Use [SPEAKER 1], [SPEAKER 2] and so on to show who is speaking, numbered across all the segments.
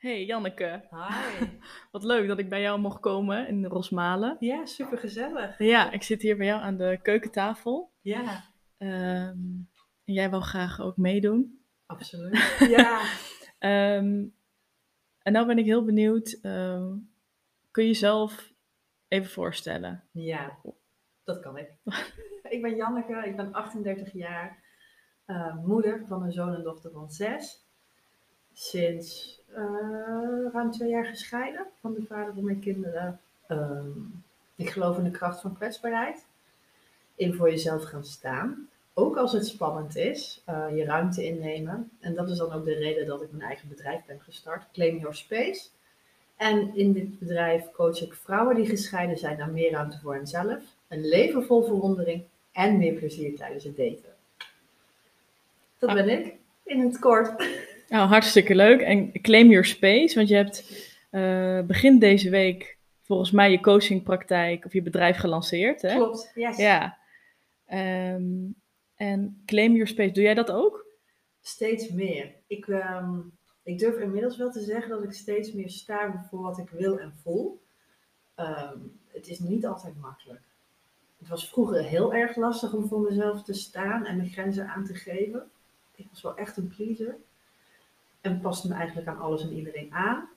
[SPEAKER 1] Hey Janneke,
[SPEAKER 2] Hi.
[SPEAKER 1] wat leuk dat ik bij jou mocht komen in Rosmalen.
[SPEAKER 2] Ja, super gezellig.
[SPEAKER 1] Ja, ik zit hier bij jou aan de keukentafel.
[SPEAKER 2] Ja,
[SPEAKER 1] Ehm, en jij wil graag ook meedoen.
[SPEAKER 2] absoluut. Ja.
[SPEAKER 1] Ehm, en nou ben ik heel benieuwd, ehm, kun je jezelf even voorstellen?
[SPEAKER 2] Ja, dat kan ik. ik ben Janneke, ik ben 38 jaar, eh, moeder van een zoon en dochter van zes. Sinds ruim twee jaar gescheiden van de vader van mijn kinderen. Ehm, ik geloof in de kracht van kwetsbaarheid. In voor jezelf gaan staan. Ook als het spannend is, eh, je ruimte innemen. En dat is dan ook de reden dat ik mijn eigen bedrijf ben gestart, Claim Your Space. En in dit bedrijf coach ik vrouwen die gescheiden zijn naar meer ruimte voor henzelf, een leven vol verwondering en meer plezier tijdens het daten. Dat
[SPEAKER 1] Ah.
[SPEAKER 2] ben ik in het kort.
[SPEAKER 1] Nou, hartstikke leuk. En claim your space, want je hebt eh, begin deze week volgens mij je coachingpraktijk of je bedrijf gelanceerd. Hè?
[SPEAKER 2] Klopt, yes.
[SPEAKER 1] Ja. Ehm, en claim your space, doe jij dat ook?
[SPEAKER 2] Steeds meer. Ik, ehm, ik durf inmiddels wel te zeggen dat ik steeds meer sta voor wat ik wil en voel. Ehm, het is niet altijd makkelijk. Het was vroeger heel erg lastig om voor mezelf te staan en mijn grenzen aan te geven. Ik was wel echt een pleaser. En paste me eigenlijk aan alles en iedereen aan.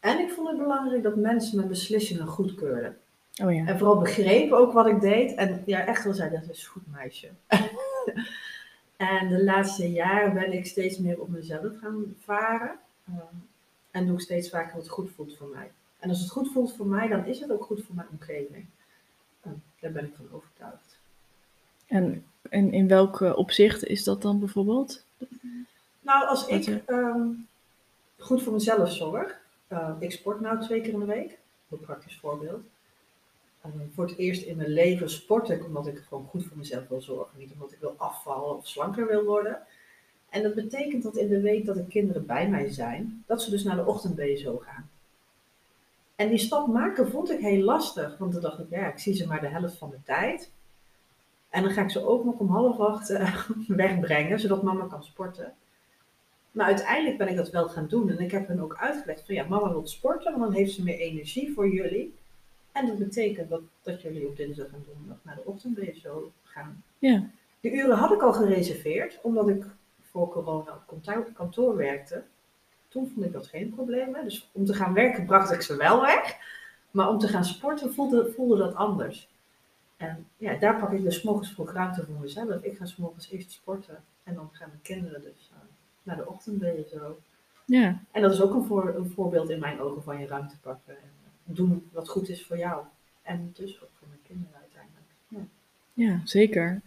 [SPEAKER 2] En ik vond het belangrijk dat mensen mijn beslissingen goedkeurden.
[SPEAKER 1] Oh ja.
[SPEAKER 2] En vooral begrepen ook wat ik deed. En ja, echt wel zei, dat is goed meisje. en de laatste jaren ben ik steeds meer op mezelf gaan varen. Ehm, en doe ik steeds vaker wat goed voelt voor mij. En als het goed voelt voor mij, dan is het ook goed voor mijn omgeving. Ehm, daar ben ik van overtuigd.
[SPEAKER 1] En, en in welk eh, opzicht is dat dan bijvoorbeeld?
[SPEAKER 2] Nou, als ik ehm, goed voor mezelf zorg. eh, ik sport nou twee keer in de week. Een praktisch voorbeeld. Eh, voor het eerst in mijn leven sport ik omdat ik gewoon goed voor mezelf wil zorgen. Niet omdat ik wil afvallen of slanker wil worden. En dat betekent dat in de week dat de kinderen bij mij zijn, dat ze dus naar de ochtend-BSO gaan. En die stap maken vond ik heel lastig. Want toen dacht ik, ja, ik zie ze maar de helft van de tijd. En dan ga ik ze ook nog om half acht eh, wegbrengen, zodat mama kan sporten. Maar uiteindelijk ben ik dat wel gaan doen. En ik heb hen ook uitgelegd van ja, mama wil sporten, want dan heeft ze meer energie voor jullie. En dat betekent dat, dat jullie op dinsdag en donderdag naar de ochtend-BSO gaan.
[SPEAKER 1] Ja.
[SPEAKER 2] De uren had ik al gereserveerd, omdat ik voor corona op kantoor, werkte. Toen vond ik dat geen probleem. Hè. Dus om te gaan werken bracht ik ze wel weg. Maar om te gaan sporten voelde, voelde dat anders. En ja, daar pak ik dus morgens vroeg ruimte voor mezelf. Ik ga 's morgens eerst sporten. En dan gaan mijn kinderen dus naar de ochtend zo.
[SPEAKER 1] Ja.
[SPEAKER 2] En dat is ook een, voor, een voorbeeld in mijn ogen van je ruimte pakken. En doen wat goed is voor jou. En dus ook voor mijn kinderen uiteindelijk. Ja.
[SPEAKER 1] Ja, zeker.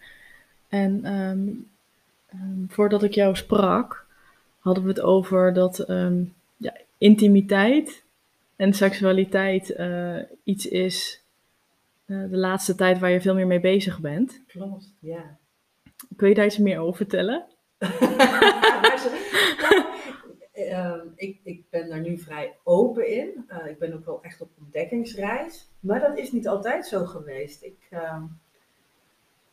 [SPEAKER 1] En ehm, ehm, voordat ik jou sprak, hadden we het over dat ehm, ja, intimiteit en seksualiteit eh, iets is eh, de laatste tijd waar je veel meer mee bezig bent.
[SPEAKER 2] Klopt, ja.
[SPEAKER 1] Kun je daar iets meer over vertellen?
[SPEAKER 2] Ehm, ik, ik ben daar nu vrij open in. Eh, ik ben ook wel echt op ontdekkingsreis. Maar dat is niet altijd zo geweest. Ik,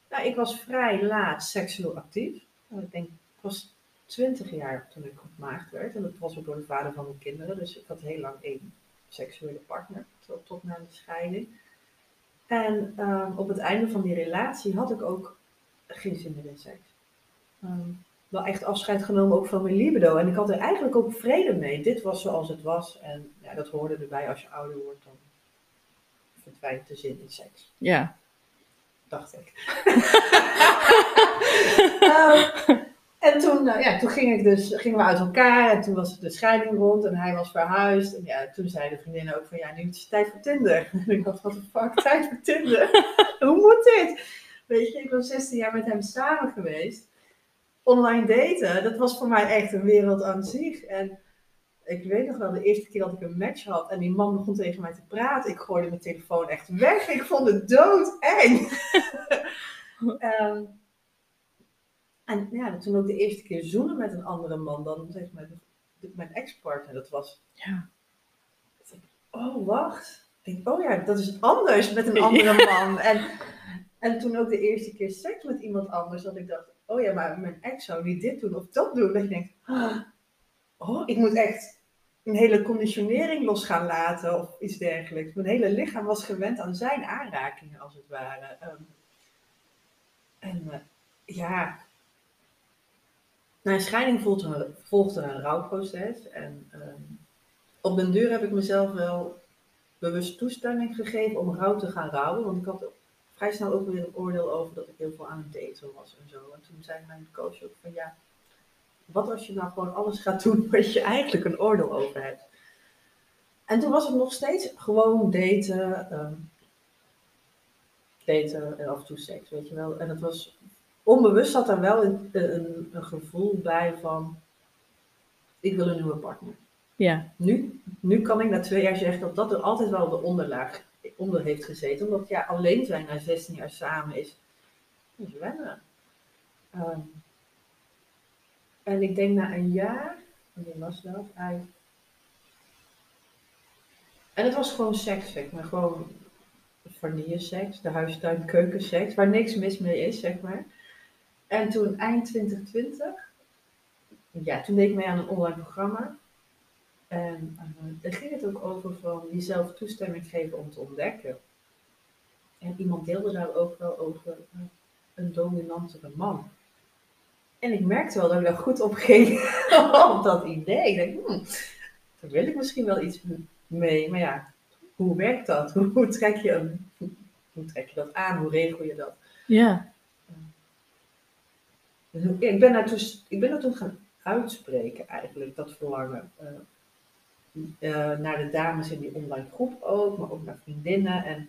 [SPEAKER 2] nou, ik was vrij laat seksueel actief. Ik denk, ik was 20 jaar toen ik ontmaagd werd. En dat was ook door de vader van mijn kinderen. Dus ik had heel lang één seksuele partner. Tot, tot na de scheiding. En ehm, op het einde van die relatie had ik ook geen zin meer in seks. Wel echt afscheid genomen ook van mijn libido. En ik had er eigenlijk ook vrede mee. Dit was zoals het was. En ja, dat hoorde erbij als je ouder wordt. Dan verdwijnt de zin in seks.
[SPEAKER 1] Ja.
[SPEAKER 2] Dacht ik. Ehm, en toen, eh, ja, toen ging ik dus, gingen we uit elkaar. En toen was de scheiding rond. En hij was verhuisd. En ja, toen zeiden de vriendinnen ook van ja, nu is het tijd voor Tinder. En ik dacht, wat de fuck, tijd voor Tinder? Hoe moet dit? Weet je, ik was 16 jaar met hem samen geweest online daten, dat was voor mij echt een wereld aan zich. En ik weet nog wel, de eerste keer dat ik een match had en die man begon tegen mij te praten, ik gooide mijn telefoon echt weg. Ik vond het doodeng. Ehm en ja, toen ook de eerste keer zoenen met een andere man, dan zeg maar, mijn ex-partner, dat was,
[SPEAKER 1] Ja.
[SPEAKER 2] oh wacht. Ik denk, oh ja, dat is anders met een andere man. En, en toen ook de eerste keer seks met iemand anders, dat ik dacht, oh ja, maar mijn ex zou niet dit doen of dat doen. Dat je denkt, ah, oh, ik moet echt een hele conditionering los gaan laten of iets dergelijks. Mijn hele lichaam was gewend aan zijn aanrakingen, als het ware. Ehm, en uh, ja, na een scheiding volgde, volgde een rouwproces. En ehm, op den duur heb ik mezelf wel bewust toestemming gegeven om rouw te gaan rouwen. Want ik had vrij snel ook weer een oordeel over dat ik heel veel aan het daten was en zo. En toen zei mijn coach ook van ja, wat als je nou gewoon alles gaat doen waar je eigenlijk een oordeel over hebt? En toen was het nog steeds gewoon daten, ehm, daten en af en toe seks, weet je wel. En het was, onbewust zat er wel een, een, een gevoel bij van, ik wil een nieuwe partner.
[SPEAKER 1] Ja.
[SPEAKER 2] Nu, nu kan ik na twee jaar zeggen dat dat er altijd wel de onderlaag onder heeft gezeten. Omdat ja, alleen zijn na 16 jaar samen is, is wennen. Ehm, en ik denk na een jaar, wanneer was dat? Uit. En het was gewoon seks, zeg maar. Gewoon seks, de huistuin, keukenseks, waar niks mis mee is, zeg maar. En toen eind 2020, ja, toen deed ik mee aan een online programma. En uh, daar ging het ook over van jezelf toestemming geven om te ontdekken. En iemand deelde daar ook wel over uh, een dominantere man. En ik merkte wel dat ik daar goed op ging, op dat idee. Ik denk, hmm, daar wil ik misschien wel iets mee. Maar ja, hoe werkt dat? Hoe, trek je, hoe trek je dat aan? Hoe regel je dat?
[SPEAKER 1] Ja.
[SPEAKER 2] Dus ik ben daar toen, ik ben daar toen gaan uitspreken eigenlijk, dat verlangen. Uh, uh, naar de dames in die online groep ook, maar ook naar vriendinnen. En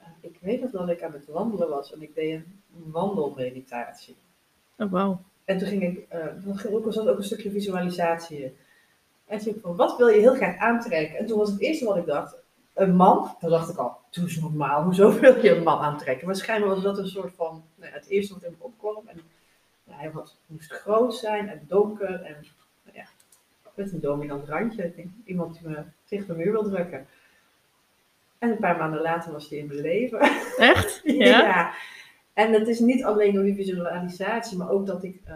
[SPEAKER 2] uh, ik weet nog dat ik aan het wandelen was en ik deed een wandelmeditatie.
[SPEAKER 1] Oh, wow.
[SPEAKER 2] En toen ging ik, uh, toen was ook een stukje visualisatie in. En toen ik van, wat wil je heel graag aantrekken? En toen was het eerste wat ik dacht, een man. Toen dacht ik al, doe eens normaal, hoezo wil je een man aantrekken? Waarschijnlijk was dat een soort van, nou, het eerste wat in me opkwam. En ja, hij was, moest groot zijn en donker en nou ja, met een dominant randje. Ik denk, iemand die me tegen de muur wil drukken. En een paar maanden later was hij in mijn leven.
[SPEAKER 1] Echt?
[SPEAKER 2] ja. ja. En het is niet alleen door die visualisatie, maar ook dat ik uh,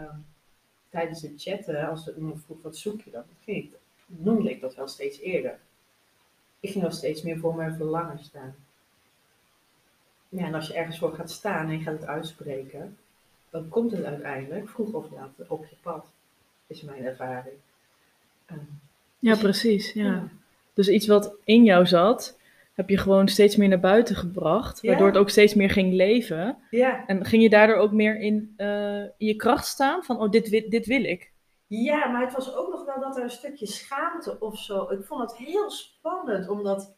[SPEAKER 2] tijdens het chatten, als iemand vroeg wat zoek je dan, ging ik, noemde ik dat wel steeds eerder. Ik ging wel steeds meer voor mijn verlangen staan. Ja, en als je ergens voor gaat staan en je gaat het uitspreken, dan komt het uiteindelijk, vroeg of laat, op je pad. Is mijn ervaring.
[SPEAKER 1] Ja, precies. Ja. Dus iets wat in jou zat, heb je gewoon steeds meer naar buiten gebracht. Waardoor het ook steeds meer ging leven.
[SPEAKER 2] Ja.
[SPEAKER 1] En ging je daardoor ook meer in, uh, in je kracht staan? Van, oh, dit, dit wil ik.
[SPEAKER 2] Ja, maar het was ook nog wel dat er een stukje schaamte of zo. Ik vond het heel spannend, omdat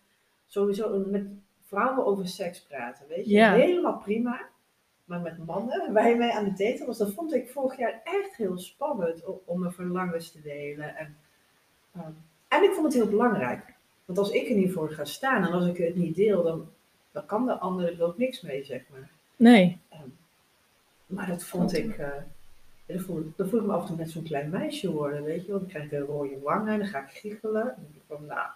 [SPEAKER 2] sowieso met vrouwen over seks praten, weet je.
[SPEAKER 1] Ja.
[SPEAKER 2] Helemaal prima. Maar met mannen, waar je mee aan het daten was, dat vond ik vorig jaar echt heel spannend om, om mijn verlangens te delen. En, en ik vond het heel belangrijk. Want als ik er niet voor ga staan en als ik het niet deel, dan, dan kan de ander er ook niks mee, zeg maar.
[SPEAKER 1] Nee.
[SPEAKER 2] Um, maar dat vond ik, uh, dan voel, dan voel ik me af en toe net zo'n klein meisje worden, weet je wel. Dan krijg ik een rode wangen en dan ga ik giechelen. En ik van, nou,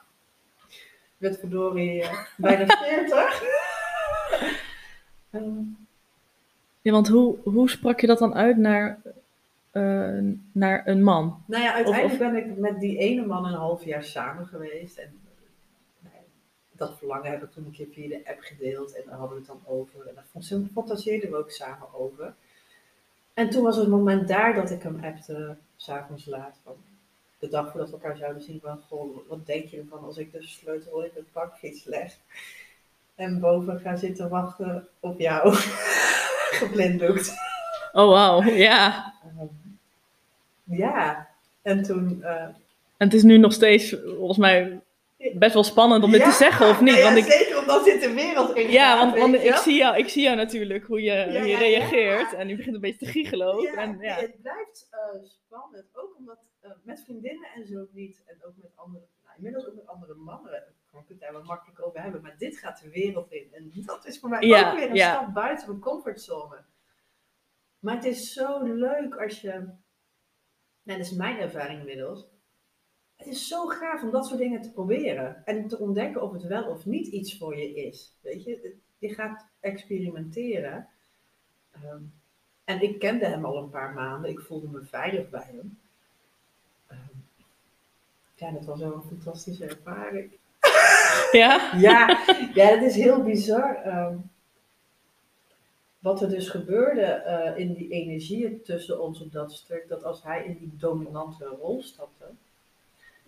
[SPEAKER 2] werd verdorie uh, bijna 40.
[SPEAKER 1] um, ja, want hoe, hoe sprak je dat dan uit naar, uh, naar een man?
[SPEAKER 2] Nou ja, uiteindelijk of, of... ben ik met die ene man een half jaar samen geweest. En dat verlangen heb ik toen een keer via de app gedeeld en daar hadden we het dan over. En daar fantaseerden we ook samen over. En toen was het moment daar dat ik hem appte, s'avonds laat, van de dag voordat we elkaar zouden zien, van goh, wat denk je ervan als ik de sleutel in het bakfiets leg en boven ga zitten wachten op jou, geblinddoekt.
[SPEAKER 1] Oh wow, ja.
[SPEAKER 2] Um, ja, en toen... Uh,
[SPEAKER 1] en het is nu nog steeds, volgens mij, best wel spannend om dit
[SPEAKER 2] ja,
[SPEAKER 1] te zeggen, of niet?
[SPEAKER 2] Ja, want ik, zeker omdat dit de wereld in
[SPEAKER 1] Ja, want, want ik, zie jou, ik zie jou natuurlijk, hoe je, ja, hoe je reageert. En je begint een beetje te giechelen ook. en,
[SPEAKER 2] ja. het blijft uh, spannend. Ook omdat uh, met vriendinnen en zo niet. En ook met andere, nou, inmiddels ook met andere mannen. Kan ik het daar wat makkelijk over hebben. Maar dit gaat de wereld in. En dat is voor mij ook weer een stap buiten mijn comfortzone. Maar het is zo leuk als je... Nou, dat is mijn ervaring inmiddels het is zo gaaf om dat soort dingen te proberen. En te ontdekken of het wel of niet iets voor je is. Weet je, je gaat experimenteren. Um, en ik kende hem al een paar maanden. Ik voelde me veilig bij hem. Um, ja, dat was wel een fantastische ervaring.
[SPEAKER 1] Ja?
[SPEAKER 2] Ja, ja dat is heel bizar. ehm, wat er dus gebeurde eh, in die energieën tussen ons op dat stuk, dat als hij in die dominante rol stapte,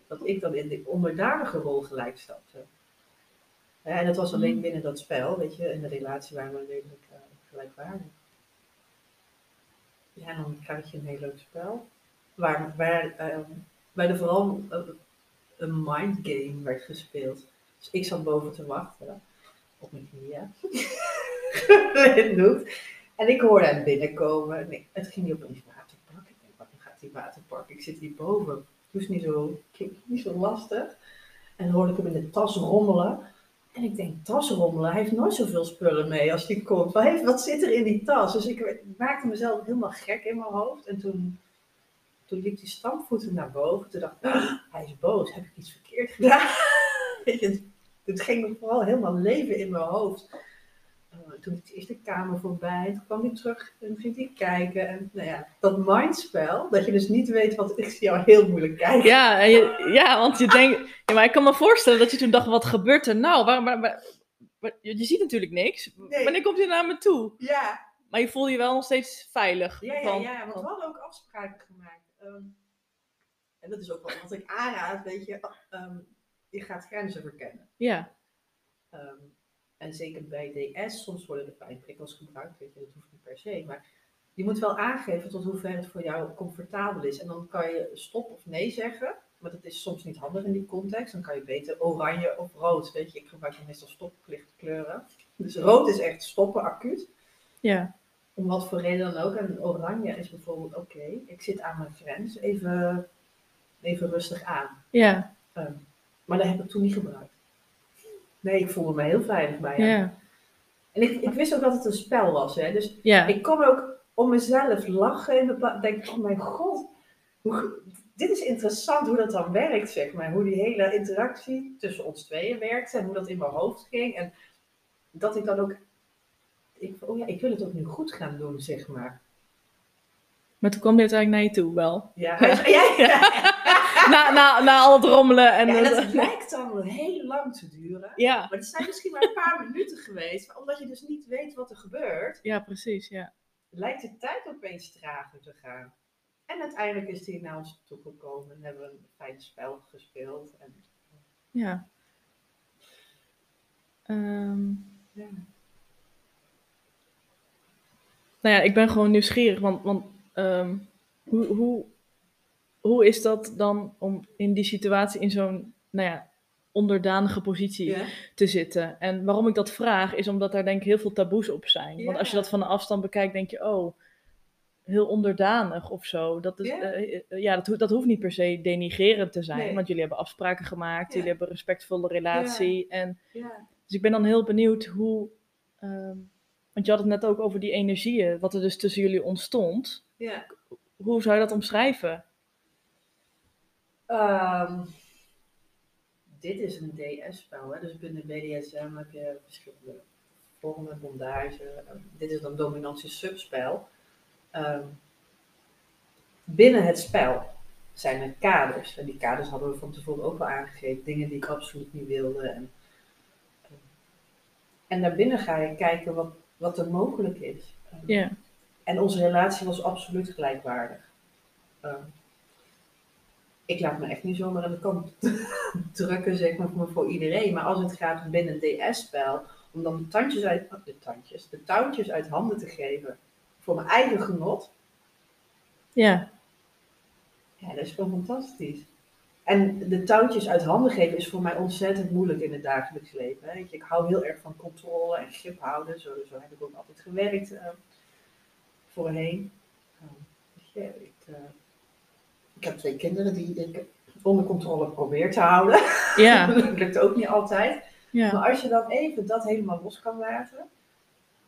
[SPEAKER 2] dat ik dan in de onderdanige rol gelijk stapte. Ja, en dat was alleen
[SPEAKER 1] Mhm.
[SPEAKER 2] binnen dat spel, weet je, in de relatie waren we redelijk eh, gelijkwaardig. Ja, en dan krijg je een heel leuk spel, waar, waar, ehm, waar er vooral een, een mind game werd gespeeld. Dus ik zat boven te wachten, op mijn knieën. Doet. En ik hoorde hem binnenkomen. En ik- het ging niet opeens waterpark. Ik denk, wat gaat die waterpark? Ik zit hierboven. Het was niet zo, niet zo lastig. En dan hoorde ik hem in de tas rommelen. En ik denk, tas rommelen? Hij heeft nooit zoveel spullen mee als hij komt. Wat, heeft, wat zit er in die tas? Dus ik maakte mezelf helemaal gek in mijn hoofd. En toen, toen liep die stampvoeten naar boven. Toen dacht ik, "Ah, hij is boos. Heb ik iets verkeerd gedaan? Je, het ging me vooral helemaal leven in mijn hoofd. Uh, toen eerst de kamer voorbij, toen kwam hij terug en ging hij kijken. En nou ja, dat mindspel, dat je dus niet weet wat ik zie jou heel moeilijk kijken.
[SPEAKER 1] Ja, en je, ja, want je denkt... Ja, maar ik kan me voorstellen dat je toen dacht, wat gebeurt er nou? Waar, je je ziet natuurlijk niks.
[SPEAKER 2] Nee.
[SPEAKER 1] Wanneer komt hij naar me toe?
[SPEAKER 2] Ja,
[SPEAKER 1] Maar je voelde je wel nog steeds veilig.
[SPEAKER 2] ja, ja,
[SPEAKER 1] van-
[SPEAKER 2] ja, want
[SPEAKER 1] van-
[SPEAKER 2] we hadden ook afspraken gemaakt. Ehm, en dat is ook wel wat ik aanraad, weet je. ehm, je gaat grenzen verkennen.
[SPEAKER 1] ja,
[SPEAKER 2] Ehm, en zeker bij DS, soms worden er pijnprikkels gebruikt, weet je, dat hoeft niet per se. Maar je moet wel aangeven tot hoever het voor jou comfortabel is. En dan kan je stop of nee zeggen, maar dat is soms niet handig in die context. Dan kan je beter oranje of rood, weet je. Ik gebruik meestal stoplicht kleuren. Dus rood is echt stoppen, acuut.
[SPEAKER 1] ja,
[SPEAKER 2] Om wat voor reden dan ook. En oranje is bijvoorbeeld, oké, ik zit aan mijn grens, even, even rustig aan.
[SPEAKER 1] ja,
[SPEAKER 2] Ehm, maar dat heb ik toen niet gebruikt. Nee, ik voelde me heel veilig bij hem.
[SPEAKER 1] ja,
[SPEAKER 2] En ik, ik wist ook dat het een spel was. Hè? Dus
[SPEAKER 1] ja.
[SPEAKER 2] ik kon ook om mezelf lachen plaats. Denk, oh mijn god, hoe, dit is interessant hoe dat dan werkt, zeg maar. Hoe die hele interactie tussen ons tweeën werkt en hoe dat in mijn hoofd ging. En dat ik dan ook, ik, oh ja, ik wil het ook nu goed gaan doen, zeg maar.
[SPEAKER 1] Maar toen kwam hij uiteindelijk naar je toe, wel.
[SPEAKER 2] Ja, ja, ja.
[SPEAKER 1] Na, na, na al het rommelen en...
[SPEAKER 2] ja en dat lijkt dan heel lang te duren.
[SPEAKER 1] ja,
[SPEAKER 2] Maar het zijn misschien maar een paar minuten geweest. Maar omdat je dus niet weet wat er gebeurt,
[SPEAKER 1] ja, precies, ja.
[SPEAKER 2] lijkt de tijd opeens trager te gaan. En uiteindelijk is hij naar ons toegekomen en hebben we een fijn spel gespeeld. En,
[SPEAKER 1] Ja. Ehm,
[SPEAKER 2] ja.
[SPEAKER 1] nou ja, ik ben gewoon nieuwsgierig, want, want ehm, hoe, hoe, hoe is dat dan om in die situatie in zo'n, nou ja, onderdanige positie te zitten? En waarom ik dat vraag, is omdat daar denk ik heel veel taboes op zijn. Want als je dat van de afstand bekijkt, denk je, oh, heel onderdanig of zo. Dat, is,
[SPEAKER 2] Ja.
[SPEAKER 1] eh, eh, ja, dat, ho- dat hoeft niet per se denigrerend te zijn,
[SPEAKER 2] Nee.
[SPEAKER 1] want jullie hebben afspraken gemaakt, jullie hebben een respectvolle relatie. En
[SPEAKER 2] Ja.
[SPEAKER 1] dus ik ben dan heel benieuwd hoe. ehm, want je had het net ook over die energieën, wat er dus tussen jullie ontstond.
[SPEAKER 2] Ja.
[SPEAKER 1] Hoe zou je dat omschrijven?
[SPEAKER 2] Ehm, dit is een DS-spel, dus binnen BDSM heb je verschillende vormen, bondage. Ehm, dit is dan dominantie-subspel. Ehm, binnen het spel zijn er kaders. En die kaders hadden we van tevoren ook wel aangegeven. Dingen die ik absoluut niet wilde. En, en daarbinnen ga je kijken wat, wat er mogelijk is.
[SPEAKER 1] Ja,
[SPEAKER 2] en onze relatie was absoluut gelijkwaardig. Ik laat me echt niet zomaar aan de kant drukken, zeg maar, voor- iedereen. Maar als het gaat binnen een DS-spel, om dan de tandjes uit, oh, de tandjes, de touwtjes uit handen te geven voor mijn eigen genot,
[SPEAKER 1] ja,
[SPEAKER 2] ja, dat is gewoon fantastisch. En de touwtjes uit handen geven is voor mij ontzettend moeilijk in het dagelijks leven. Hè. Ik hou heel erg van controle en grip houden. Zo, zo heb ik ook altijd gewerkt eh, voorheen. Ik, eh, ik heb twee kinderen die ik onder controle probeer te houden.
[SPEAKER 1] ja,
[SPEAKER 2] dat lukt ook niet altijd.
[SPEAKER 1] ja,
[SPEAKER 2] Maar als je dan even dat helemaal los kan laten,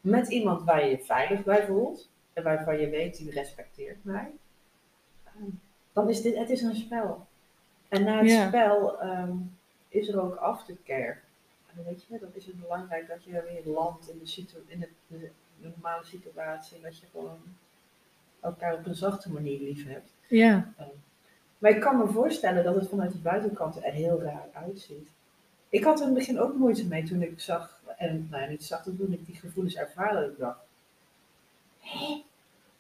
[SPEAKER 2] met iemand waar je je veilig bij voelt, en waarvan je weet, die respecteert mij, dan is dit, het is een spel. En na het
[SPEAKER 1] Ja.
[SPEAKER 2] spel ehm, is er ook aftercare. En weet je, dan is het belangrijk dat je weer landt in de, situ- in de, de, de normale situatie, en dat je gewoon elkaar op een zachte manier lief hebt.
[SPEAKER 1] ja,
[SPEAKER 2] Maar ik kan me voorstellen dat het vanuit de buitenkant er heel raar uitziet. Ik had er in het begin ook moeite mee toen ik zag, en nou niet zag, toen ik die gevoelens ervaarde. Ik dacht, hé,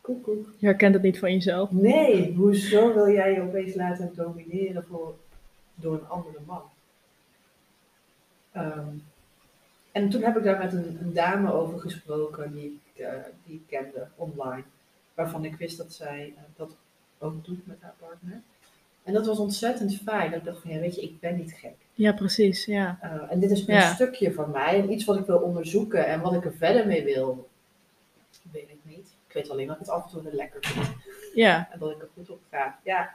[SPEAKER 2] koek, koek.
[SPEAKER 1] Je herkent het niet van jezelf.
[SPEAKER 2] Nee, hoezo wil jij je opeens laten domineren voor, door een andere man? Ehm, en toen heb ik daar met een, een dame over gesproken die ik, eh, die ik kende online. Waarvan ik wist dat zij eh, dat ook doet met haar partner. En dat was ontzettend fijn. Dat ik dacht van, ja weet je, ik ben niet gek.
[SPEAKER 1] Ja, precies. Ja.
[SPEAKER 2] Uh, en dit is een
[SPEAKER 1] Ja.
[SPEAKER 2] stukje van mij. En iets wat ik wil onderzoeken. En wat ik er verder mee wil, weet ik niet. Ik weet alleen dat ik het af en toe weer lekker vind.
[SPEAKER 1] Ja.
[SPEAKER 2] En dat ik er goed op ga. Ja,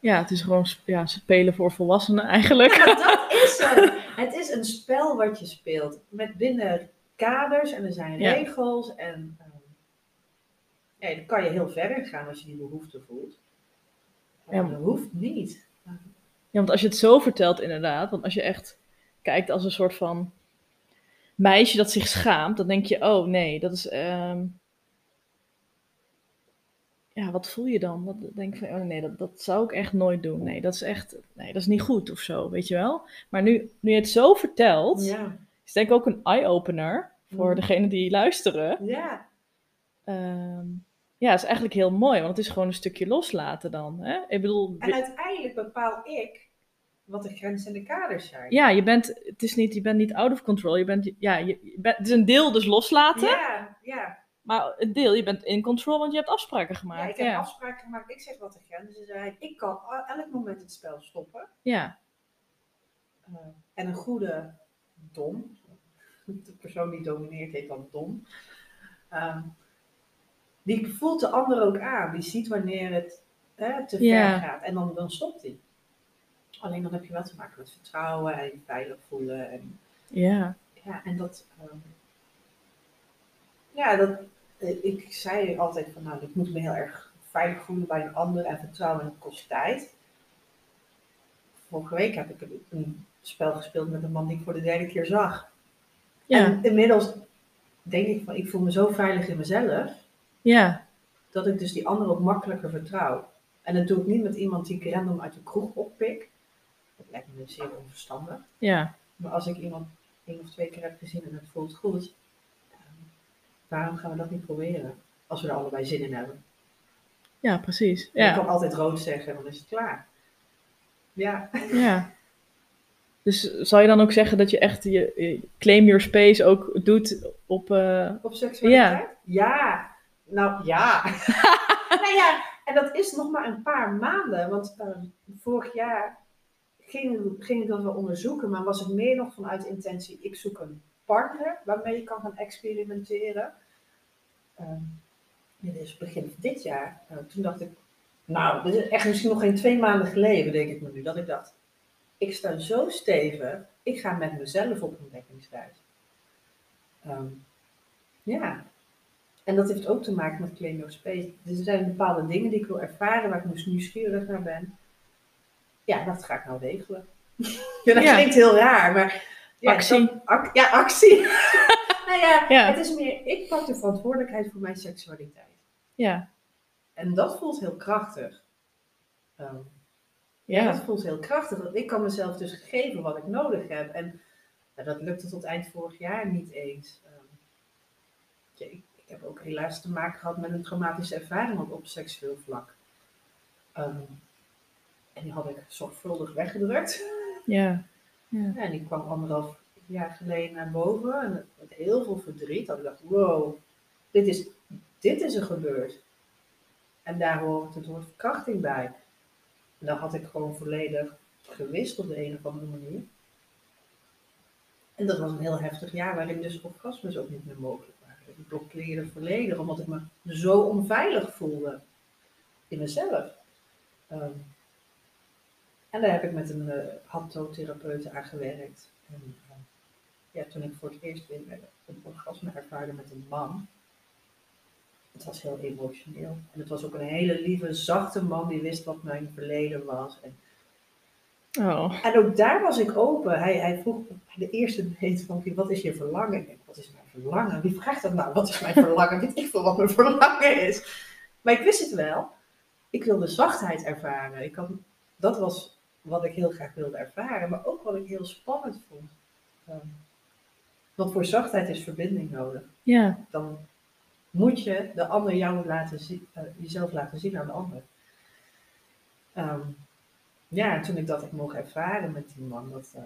[SPEAKER 1] ja, het is gewoon ja, spelen voor volwassenen eigenlijk.
[SPEAKER 2] Ja, dat is het. Het is een spel wat je speelt. Met binnen kaders en er zijn regels. En ja, dan kan je heel verder gaan als je die behoefte voelt. Maar
[SPEAKER 1] Ja.
[SPEAKER 2] dat hoeft niet.
[SPEAKER 1] Ja, want als je het zo vertelt inderdaad, want als je echt kijkt als een soort van meisje dat zich schaamt, dan denk je, oh nee, dat is... ehm, Ja, wat voel je dan? Wat denk je van, oh nee, dat, dat zou ik echt nooit doen. Nee, dat is echt, nee, dat is niet goed of zo, weet je wel? Maar nu, nu je het zo vertelt,
[SPEAKER 2] Ja.
[SPEAKER 1] is denk ik ook een eye-opener voor
[SPEAKER 2] Mhm.
[SPEAKER 1] degenen die luisteren.
[SPEAKER 2] Ja.
[SPEAKER 1] Ehm, ja, is eigenlijk heel mooi, want het is gewoon een stukje loslaten dan. Hè? Ik bedoel,
[SPEAKER 2] En uiteindelijk bepaal ik wat de grenzen en de kaders zijn.
[SPEAKER 1] ja, je bent, het is niet, je bent niet out of control. Je bent, ja, je, je bent, het is een deel dus loslaten,
[SPEAKER 2] ja, ja.
[SPEAKER 1] maar een deel, je bent in control, want je hebt afspraken
[SPEAKER 2] Ja,
[SPEAKER 1] gemaakt.
[SPEAKER 2] ik heb
[SPEAKER 1] Ja,
[SPEAKER 2] afspraken gemaakt. Ik zeg wat de grenzen zijn. Ik kan elk moment het spel stoppen.
[SPEAKER 1] ja,
[SPEAKER 2] Uh, en een goede dom, de persoon die domineert heet dan dom, Ehm, die voelt de ander ook aan. Die ziet wanneer het hè, te ver gaat en dan, dan stopt hij. Alleen dan heb je wel te maken met vertrouwen en veilig voelen. En,
[SPEAKER 1] ja,
[SPEAKER 2] ja, en dat, ehm, ja, dat, eh, ik zei altijd van nou, ik moet me heel erg veilig voelen bij een ander en vertrouwen en kost tijd. Vorige week heb ik een, een spel gespeeld met een man die ik voor de derde keer zag.
[SPEAKER 1] ja,
[SPEAKER 2] En inmiddels denk ik van, ik voel me zo veilig in mezelf,
[SPEAKER 1] ja,
[SPEAKER 2] dat ik dus die ander ook makkelijker vertrouw. En dat doe ik niet met iemand die ik random uit de kroeg oppik. Dat lijkt me zeer onverstandig.
[SPEAKER 1] ja,
[SPEAKER 2] Maar als ik iemand één of twee keer heb gezien en het voelt goed, ehm, waarom gaan we dat niet proberen? Als we er allebei zin in hebben.
[SPEAKER 1] ja, precies. Ja,
[SPEAKER 2] kan altijd rood zeggen en dan is het klaar. Ja,
[SPEAKER 1] ja. Dus zal je dan ook zeggen dat je echt je, je claim your space ook doet op... eh,
[SPEAKER 2] op seksualiteit? Ja. Nou ja. nou ja, en dat is nog maar een paar maanden. Want ehm, vorig jaar ging, ging ik dat wel onderzoeken, maar was het meer nog vanuit intentie: ik zoek een partner waarmee je kan gaan experimenteren. Ehm, dit is begin van dit jaar. Eh, toen dacht ik, nou, dit is echt misschien nog geen twee maanden geleden, denk ik me nu, dat ik dacht: ik sta zo stevig, ik ga met mezelf op ontdekkingsreis. Ehm, ja. En dat heeft ook te maken met Claim Your Space. Dus er zijn bepaalde dingen die ik wil ervaren, waar ik dus nieuwsgierig naar ben. Ja, dat ga ik nou regelen. ja, dat
[SPEAKER 1] Ja.
[SPEAKER 2] klinkt heel raar, maar... Ja,
[SPEAKER 1] Actie.
[SPEAKER 2] ac- ja, actie. nou ja,
[SPEAKER 1] Ja.
[SPEAKER 2] het is meer, ik pak de verantwoordelijkheid voor mijn seksualiteit.
[SPEAKER 1] ja,
[SPEAKER 2] En dat voelt heel krachtig. Ehm, ja. dat voelt heel krachtig. Want ik kan mezelf dus geven wat ik nodig heb. En dat lukte tot eind vorig jaar niet eens. Ik heb ook helaas te maken gehad met een traumatische ervaring op, op seksueel vlak. Ehm, en die had ik zorgvuldig weggedrukt.
[SPEAKER 1] ja,
[SPEAKER 2] Ja, en die kwam anderhalf jaar geleden naar boven. En met- heel veel verdriet. Dat ik dacht, wow, dit is, dit is er gebeurd. En daar hoort het woord verkrachting bij. En dat had ik gewoon volledig gewist op de een of andere manier. En dat was een heel heftig jaar waarin dus orgasmes ook niet meer mogelijk. Ik blokkeerde volledig omdat ik me zo onveilig voelde in mezelf. Ehm, en daar heb ik met een uh, haptotherapeut aan gewerkt. En, eh, ja, toen ik voor het eerst weer een orgasme ervaarde met een man. Het was heel emotioneel. En het was ook een hele lieve, zachte man die wist wat mijn verleden was. En,
[SPEAKER 1] oh,
[SPEAKER 2] en ook daar was ik open. Hij, hij vroeg de eerste date van, wat is je verlangen? Ik denk, wat is mijn verlangen? Wie vraagt dat nou? Wat is mijn verlangen? Weet ik veel wat mijn verlangen is. Maar ik wist het wel. Ik wilde zachtheid ervaren. Ik dat was wat ik heel graag wilde ervaren, maar ook wat ik heel spannend vond. Ehm, want voor zachtheid is verbinding nodig.
[SPEAKER 1] Ja,
[SPEAKER 2] Dan moet je de ander jou laten zien, eh, jezelf laten zien aan de ander. Ehm, ja, en toen ik dat heb mogen ervaren met die man, dat, eh,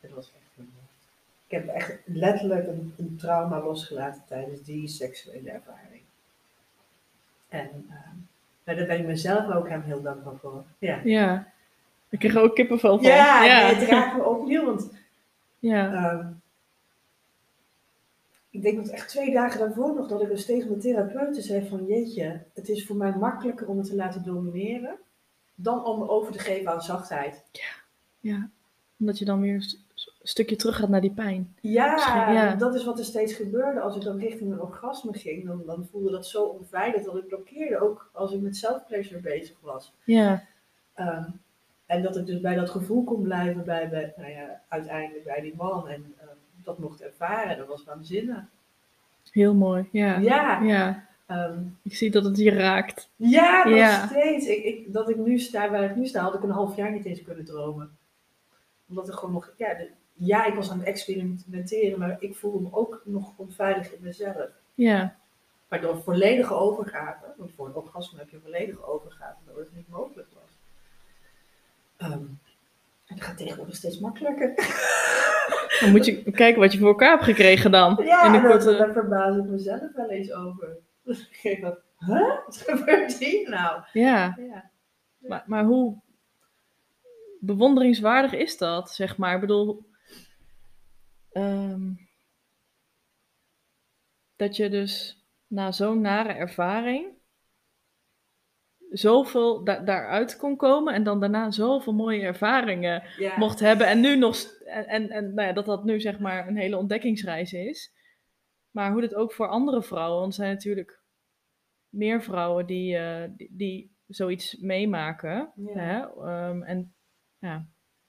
[SPEAKER 2] dat was echt een, Ik heb echt letterlijk een, een trauma losgelaten tijdens die seksuele ervaring. En ehm, daar ben ik mezelf ook hem heel dankbaar voor. Ja,
[SPEAKER 1] ja. Ik kreeg er ook kippenvel van.
[SPEAKER 2] ja,
[SPEAKER 1] ja.
[SPEAKER 2] nee, het raakt me opnieuw, want
[SPEAKER 1] ja.
[SPEAKER 2] Ehm, ik denk dat echt twee dagen daarvoor nog dat ik dus tegen mijn therapeuten zei van jeetje, het is voor mij makkelijker om het te laten domineren dan om me over te geven aan zachtheid.
[SPEAKER 1] ja. Omdat je dan weer stukje terug gaat naar die pijn.
[SPEAKER 2] Ja, dat is wat er steeds gebeurde. Als ik dan richting een orgasme ging, dan, dan voelde dat zo onveilig dat ik blokkeerde, ook als ik met self-pleasure bezig was.
[SPEAKER 1] Ja,
[SPEAKER 2] Ehm, en dat ik dus bij dat gevoel kon blijven, bij, bij, nou ja, uiteindelijk bij die man en ehm, dat mocht ervaren, dat was waanzinnig.
[SPEAKER 1] heel mooi. Ja.
[SPEAKER 2] Ja,
[SPEAKER 1] Ja.
[SPEAKER 2] ehm,
[SPEAKER 1] Ik zie dat het je raakt.
[SPEAKER 2] Ja, nog
[SPEAKER 1] Ja.
[SPEAKER 2] steeds. Ik, ik, dat ik nu sta waar ik nu sta, had ik een half jaar niet eens kunnen dromen. Omdat er gewoon nog, ja, de- ja, ik was aan het experimenteren, maar ik voelde me ook nog onveilig in mezelf.
[SPEAKER 1] Ja,
[SPEAKER 2] Waardoor volledige overgave, want voor een orgasme heb je volledige overgave, dat het niet mogelijk was. Ehm, en dat gaat tegenwoordig steeds makkelijker.
[SPEAKER 1] dan moet je kijken wat je voor elkaar hebt gekregen dan.
[SPEAKER 2] Ja,
[SPEAKER 1] in de
[SPEAKER 2] en dat,
[SPEAKER 1] korte...
[SPEAKER 2] daar verbaas ik mezelf wel eens over. Dus ik denk dat, huh? Wat gebeurt hier nou?
[SPEAKER 1] Ja,
[SPEAKER 2] Ja.
[SPEAKER 1] maar, maar hoe bewonderingswaardig is dat, zeg maar? Ik bedoel, ehm, dat je dus na zo'n nare ervaring zoveel da- daaruit kon komen en dan daarna zoveel mooie ervaringen
[SPEAKER 2] Ja.
[SPEAKER 1] mocht hebben. En nu nog, en, en, en nou ja, dat dat nu zeg maar een hele ontdekkingsreis is. Maar hoe dit ook voor andere vrouwen, want er zijn natuurlijk meer vrouwen die, eh, die, die zoiets meemaken.
[SPEAKER 2] Ja.
[SPEAKER 1] Hè? Ehm, en ja,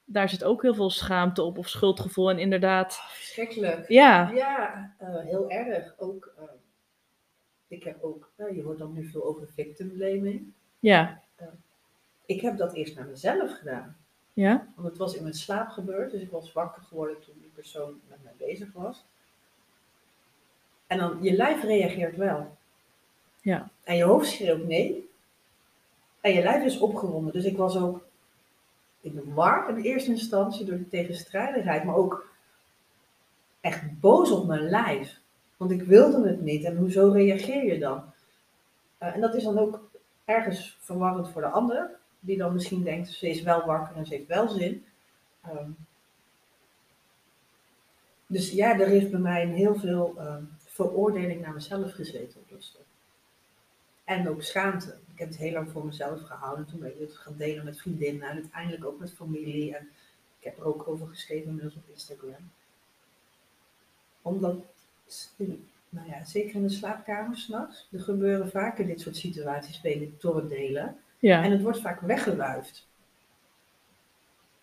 [SPEAKER 1] daar zit ook heel veel schaamte op of schuldgevoel. En inderdaad,
[SPEAKER 2] Verschrikkelijk.
[SPEAKER 1] ja,
[SPEAKER 2] Ja, eh, heel erg. Ook, eh, ik heb ook, nou, je hoort dan nu veel over victim blaming.
[SPEAKER 1] ja,
[SPEAKER 2] Ik heb dat eerst naar mezelf gedaan.
[SPEAKER 1] ja,
[SPEAKER 2] Want het was in mijn slaap gebeurd, dus ik was wakker geworden toen die persoon met mij bezig was. En dan, je lijf reageert wel.
[SPEAKER 1] Ja.
[SPEAKER 2] En je hoofd schreeuwt nee. En je lijf is opgewonden. Dus ik was ook in de war in eerste instantie door de tegenstrijdigheid, maar ook echt boos op mijn lijf. Want ik wilde het niet. En hoezo reageer je dan? Eh, en dat is dan ook ergens verwarrend voor de ander, die dan misschien denkt, ze is wel wakker en ze heeft wel zin. Ehm, dus ja, er heeft bij mij een heel veel ehm, veroordeling naar mezelf gezeten op dat stuk. En ook schaamte. Ik heb het heel lang voor mezelf gehouden. Toen ben ik het gaan delen met vriendinnen en uiteindelijk ook met familie. En ik heb er ook over geschreven inmiddels op Instagram. Omdat, nou ja, zeker in de slaapkamer s'nachts, er gebeuren vaker dit soort situaties door het delen.
[SPEAKER 1] ja,
[SPEAKER 2] En het wordt vaak weggewuifd.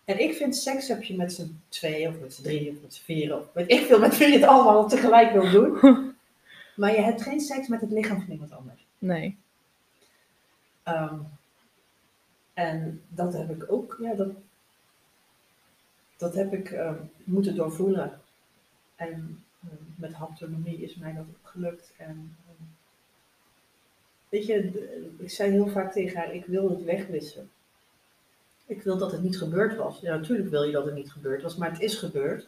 [SPEAKER 2] En ik vind seks heb je met z'n tweeën of met z'n drieën of met z'n vieren of weet ik veel met wie je het allemaal tegelijk wil doen. Maar je hebt geen seks met het lichaam van iemand anders.
[SPEAKER 1] nee,
[SPEAKER 2] Ehm, en dat heb ik ook, ja, dat, dat heb ik ehm, moeten doorvoelen. En ehm, met haptonomie is mij dat ook gelukt. En, weet je, ik zei heel vaak tegen haar, ik wil het wegwissen. Ik wil dat het niet gebeurd was. Ja, natuurlijk wil je dat het niet gebeurd was, maar het is gebeurd.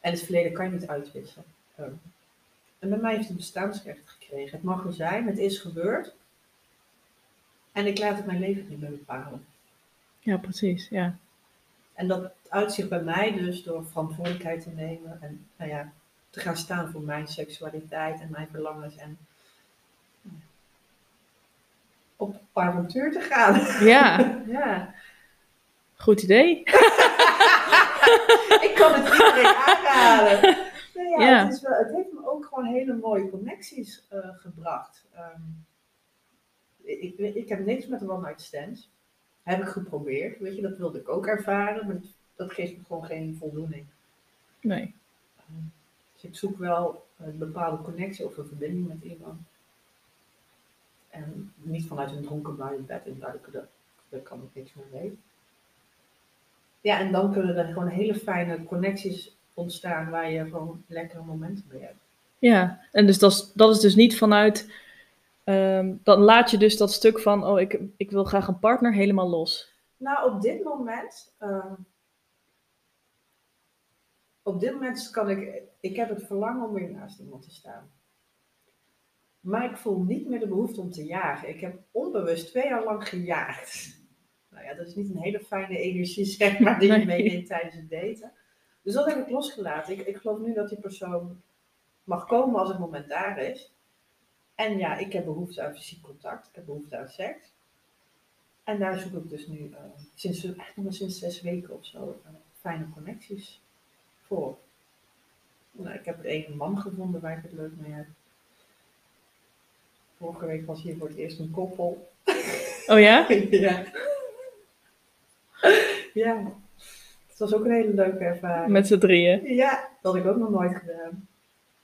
[SPEAKER 2] En het verleden kan je niet uitwissen. Ehm, en bij mij heeft het bestaansrecht gekregen. Het mag er zijn, het is gebeurd. En ik laat het mijn leven niet meer bepalen.
[SPEAKER 1] ja, precies, ja.
[SPEAKER 2] En dat uitzicht bij mij dus door verantwoordelijkheid te nemen en nou ja, te gaan staan voor mijn seksualiteit en mijn verlangens en ja, op avontuur te gaan.
[SPEAKER 1] Ja,
[SPEAKER 2] ja,
[SPEAKER 1] goed idee.
[SPEAKER 2] ik kan het iedereen aanraden. Nou ja,
[SPEAKER 1] Ja.
[SPEAKER 2] Het, is wel, het heeft gewoon hele mooie connecties eh, gebracht. Ehm, ik, ik, heb niks met one night stands. Heb ik geprobeerd. Weet je, dat wilde ik ook ervaren, maar dat, geeft me gewoon geen voldoening.
[SPEAKER 1] Nee,
[SPEAKER 2] Dus ik zoek wel een bepaalde connectie of een verbinding met iemand. En niet vanuit een dronken bui in bed induiken, dat daar kan ik niks meer mee. Ja, en dan kunnen er gewoon hele fijne connecties ontstaan waar je gewoon lekkere momenten mee hebt.
[SPEAKER 1] Ja, en dus dat is, dat is dus niet vanuit. ehm, dan laat je dus dat stuk van, oh, ik, ik wil graag een partner helemaal los.
[SPEAKER 2] Nou, op dit moment. ehm, op dit moment kan ik. Ik heb het verlangen om weer naast iemand te staan. Maar ik voel niet meer de behoefte om te jagen. Ik heb onbewust twee jaar lang gejaagd. Nou ja, dat is niet een hele fijne energie, zeg maar, die je
[SPEAKER 1] Nee.
[SPEAKER 2] meeneemt tijdens het daten. Dus dat heb ik losgelaten. Ik, ik geloof nu dat die persoon mag komen als het moment daar is. En ja, ik heb behoefte aan fysiek contact. Ik heb behoefte aan seks. En daar zoek ik dus nu eh, sinds, eigenlijk nog maar sinds zes weken of zo eh, fijne connecties voor. Nou, ik heb één man gevonden waar ik het leuk mee heb. Vorige week was hier voor het eerst een koppel.
[SPEAKER 1] Oh ja?
[SPEAKER 2] ja. ja. Het was ook een hele leuke ervaring.
[SPEAKER 1] Met z'n drieën.
[SPEAKER 2] Ja, dat had ik ook nog nooit gedaan.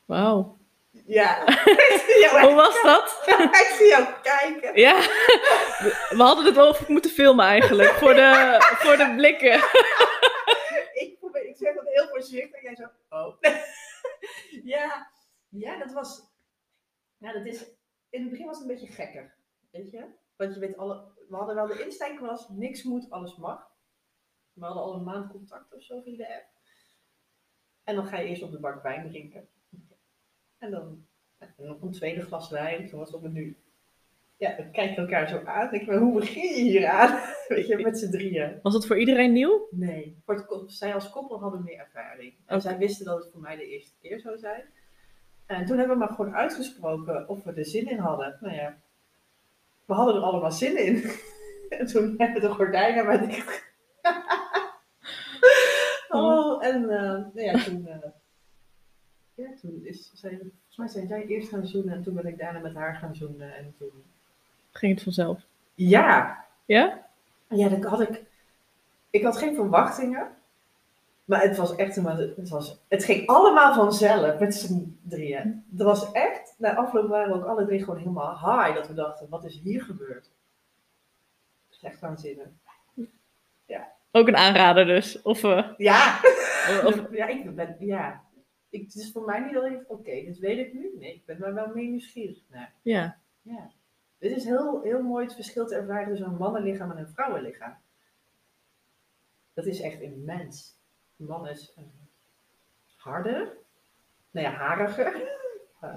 [SPEAKER 1] Wauw.
[SPEAKER 2] Ja. jou,
[SPEAKER 1] Hoe was dat?
[SPEAKER 2] ik zie jou kijken.
[SPEAKER 1] Ja, we hadden het over moeten filmen eigenlijk, voor de, voor de blikken.
[SPEAKER 2] ik, probeer, ik zeg dat heel voorzichtig. Jij zo, oh. ja, ja, dat was. Ja, dat is. In het begin was het een beetje gekker. Weet je? Want je weet, alle, we hadden wel de insteek was: niks moet, alles mag. We hadden al een maand contact of zo via de app. En dan ga je eerst op de bank wijn drinken. En dan nog een tweede glas wijn. Zoals op het nu. Ja, dan kijk je elkaar zo aan. Denk je, hoe begin je hier aan? Weet je, met z'n drieën.
[SPEAKER 1] Was het voor iedereen nieuw?
[SPEAKER 2] Nee, voor het, zij als koppel hadden meer ervaring. En zij wisten dat het voor mij de eerste keer zou zijn. En toen hebben we maar gewoon uitgesproken of we er zin in hadden. Nou ja, we hadden er allemaal zin in. en toen hebben de gordijnen maar dicht. oh, en eh, nou ja, toen, eh, ja, toen is zij, volgens mij zijn zij eerst gaan zoenen en toen ben ik daarna met haar gaan zoenen. En toen,
[SPEAKER 1] Ging het vanzelf?
[SPEAKER 2] ja,
[SPEAKER 1] Ja?
[SPEAKER 2] Ja, dat had ik. Ik had geen verwachtingen. Maar het was echt een. Het, was, het ging allemaal vanzelf met z'n drieën. Dat was echt. Na afloop waren we ook alle drie gewoon helemaal high. Dat we dachten: wat is hier gebeurd? Dat is echt waanzinnig.
[SPEAKER 1] Ook een aanrader dus. Of, eh,
[SPEAKER 2] Ja!
[SPEAKER 1] of
[SPEAKER 2] ja, ik ben. Ja. Ik, het is voor mij niet dat ik. Oké, dit weet ik nu. Nee, ik ben daar wel mee nieuwsgierig naar.
[SPEAKER 1] ja.
[SPEAKER 2] Ja. Dit is heel, heel mooi het verschil te ervaren tussen een mannenlichaam en een vrouwenlichaam. Dat is echt immens. Een man is harder, nou ja, hariger. Eh,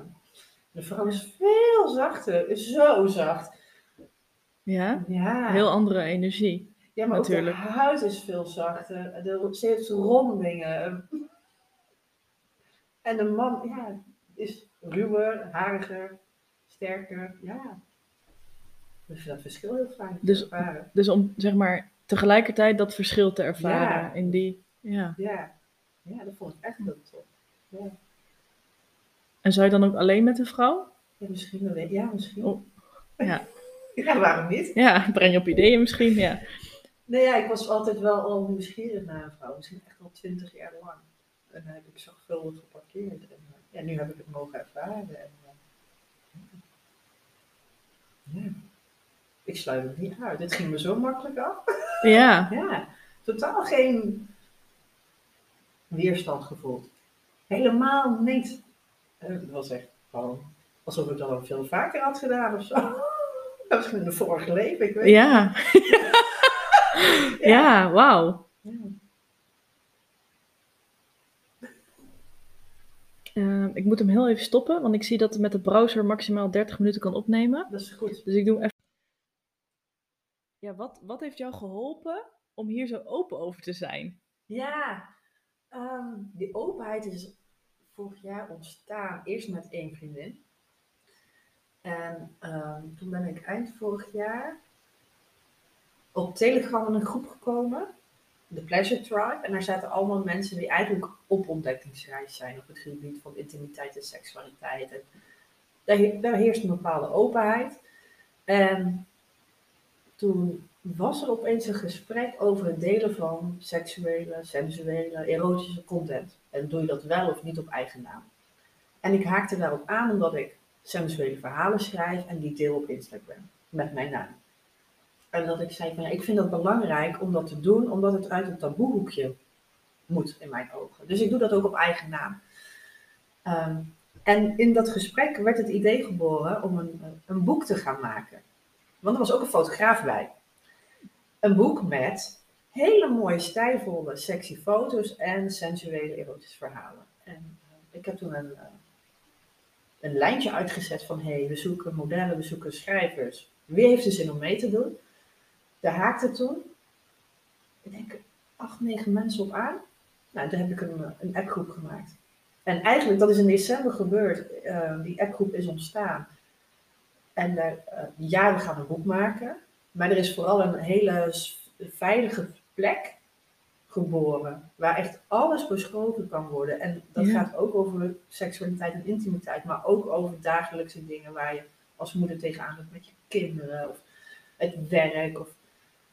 [SPEAKER 2] de vrouw is veel zachter, is zo zacht.
[SPEAKER 1] Ja?
[SPEAKER 2] Ja,
[SPEAKER 1] Heel andere energie.
[SPEAKER 2] ja maar
[SPEAKER 1] natuurlijk.
[SPEAKER 2] ook de huid is veel zachter. De, ze heeft rondingen. En de man ja, is ruwer, hariger, sterker. Ja. Dus dat verschil heel fijn
[SPEAKER 1] Dus-
[SPEAKER 2] ervaren.
[SPEAKER 1] Dus om zeg maar tegelijkertijd dat verschil te ervaren
[SPEAKER 2] Ja.
[SPEAKER 1] in die. Ja.
[SPEAKER 2] Ja. ja, dat vond ik echt heel tof. Ja,
[SPEAKER 1] En zou je dan ook alleen met een vrouw?
[SPEAKER 2] ja misschien een. Ja, misschien.
[SPEAKER 1] Oh, ja.
[SPEAKER 2] ja, waarom niet?
[SPEAKER 1] Ja, breng je op ideeën misschien. Ja.
[SPEAKER 2] Nee, ja, ik was altijd wel al nieuwsgierig naar een vrouw. Misschien echt al twintig jaar lang. En dan heb ik zorgvuldig geparkeerd. En eh, ja, nu heb ik het mogen ervaren. En, eh, ja. Ik sluit het niet uit. Dit ging me zo makkelijk af.
[SPEAKER 1] Ja.
[SPEAKER 2] Ja, totaal geen weerstand gevoeld. Helemaal niet. Het was echt gewoon alsof ik dat al veel vaker had gedaan of zo. Dat was in de vorige leven, ik weet
[SPEAKER 1] Ja. Ja, wauw.
[SPEAKER 2] Ja.
[SPEAKER 1] Eh, ik moet hem heel even stoppen, want ik zie dat het met de browser maximaal 30 minuten kan opnemen.
[SPEAKER 2] Dat is goed.
[SPEAKER 1] Dus ik doe hem even. Ja, wat, wat heeft jou geholpen om hier zo open over te zijn?
[SPEAKER 2] Ja, ehm, die openheid is vorig jaar ontstaan. Eerst met één vriendin. En ehm, toen ben ik eind vorig jaar op Telegram in een groep gekomen. De Pleasure Tribe. En daar zaten allemaal mensen die eigenlijk op ontdekkingsreis zijn op het gebied van intimiteit en seksualiteit. En daar, daar heerst een bepaalde openheid. En toen was er opeens een gesprek over het delen van seksuele, sensuele, erotische content. En doe je dat wel of niet op eigen naam? En ik haakte daarop aan omdat ik sensuele verhalen schrijf en die deel op Instagram met mijn naam. En dat ik zei van ja, ik vind dat belangrijk om dat te doen, omdat het uit het taboehoekje moet in mijn ogen. Dus ik doe dat ook op eigen naam. Ehm, en in dat gesprek werd het idee geboren om een, een boek te gaan maken. Want er was ook een fotograaf bij. Een boek met hele mooie, stijlvolle, sexy foto's en sensuele erotische verhalen. En uh, ik heb toen een, uh, een lijntje uitgezet van hé, hey, we zoeken modellen, we zoeken schrijvers. Wie heeft er zin om mee te doen? Daar haakte toen, ik denk, acht, negen mensen op aan. Nou, daar heb ik een, een appgroep gemaakt. En eigenlijk, dat is in december gebeurd. Uh, die appgroep is ontstaan. En uh, ja, we gaan een boek maken. Maar er is vooral een hele veilige plek geboren. Waar echt alles besproken kan worden. En dat ja. gaat ook over seksualiteit en intimiteit. Maar ook over dagelijkse dingen waar je als moeder tegenaan loopt met je kinderen. Of het werk. Of,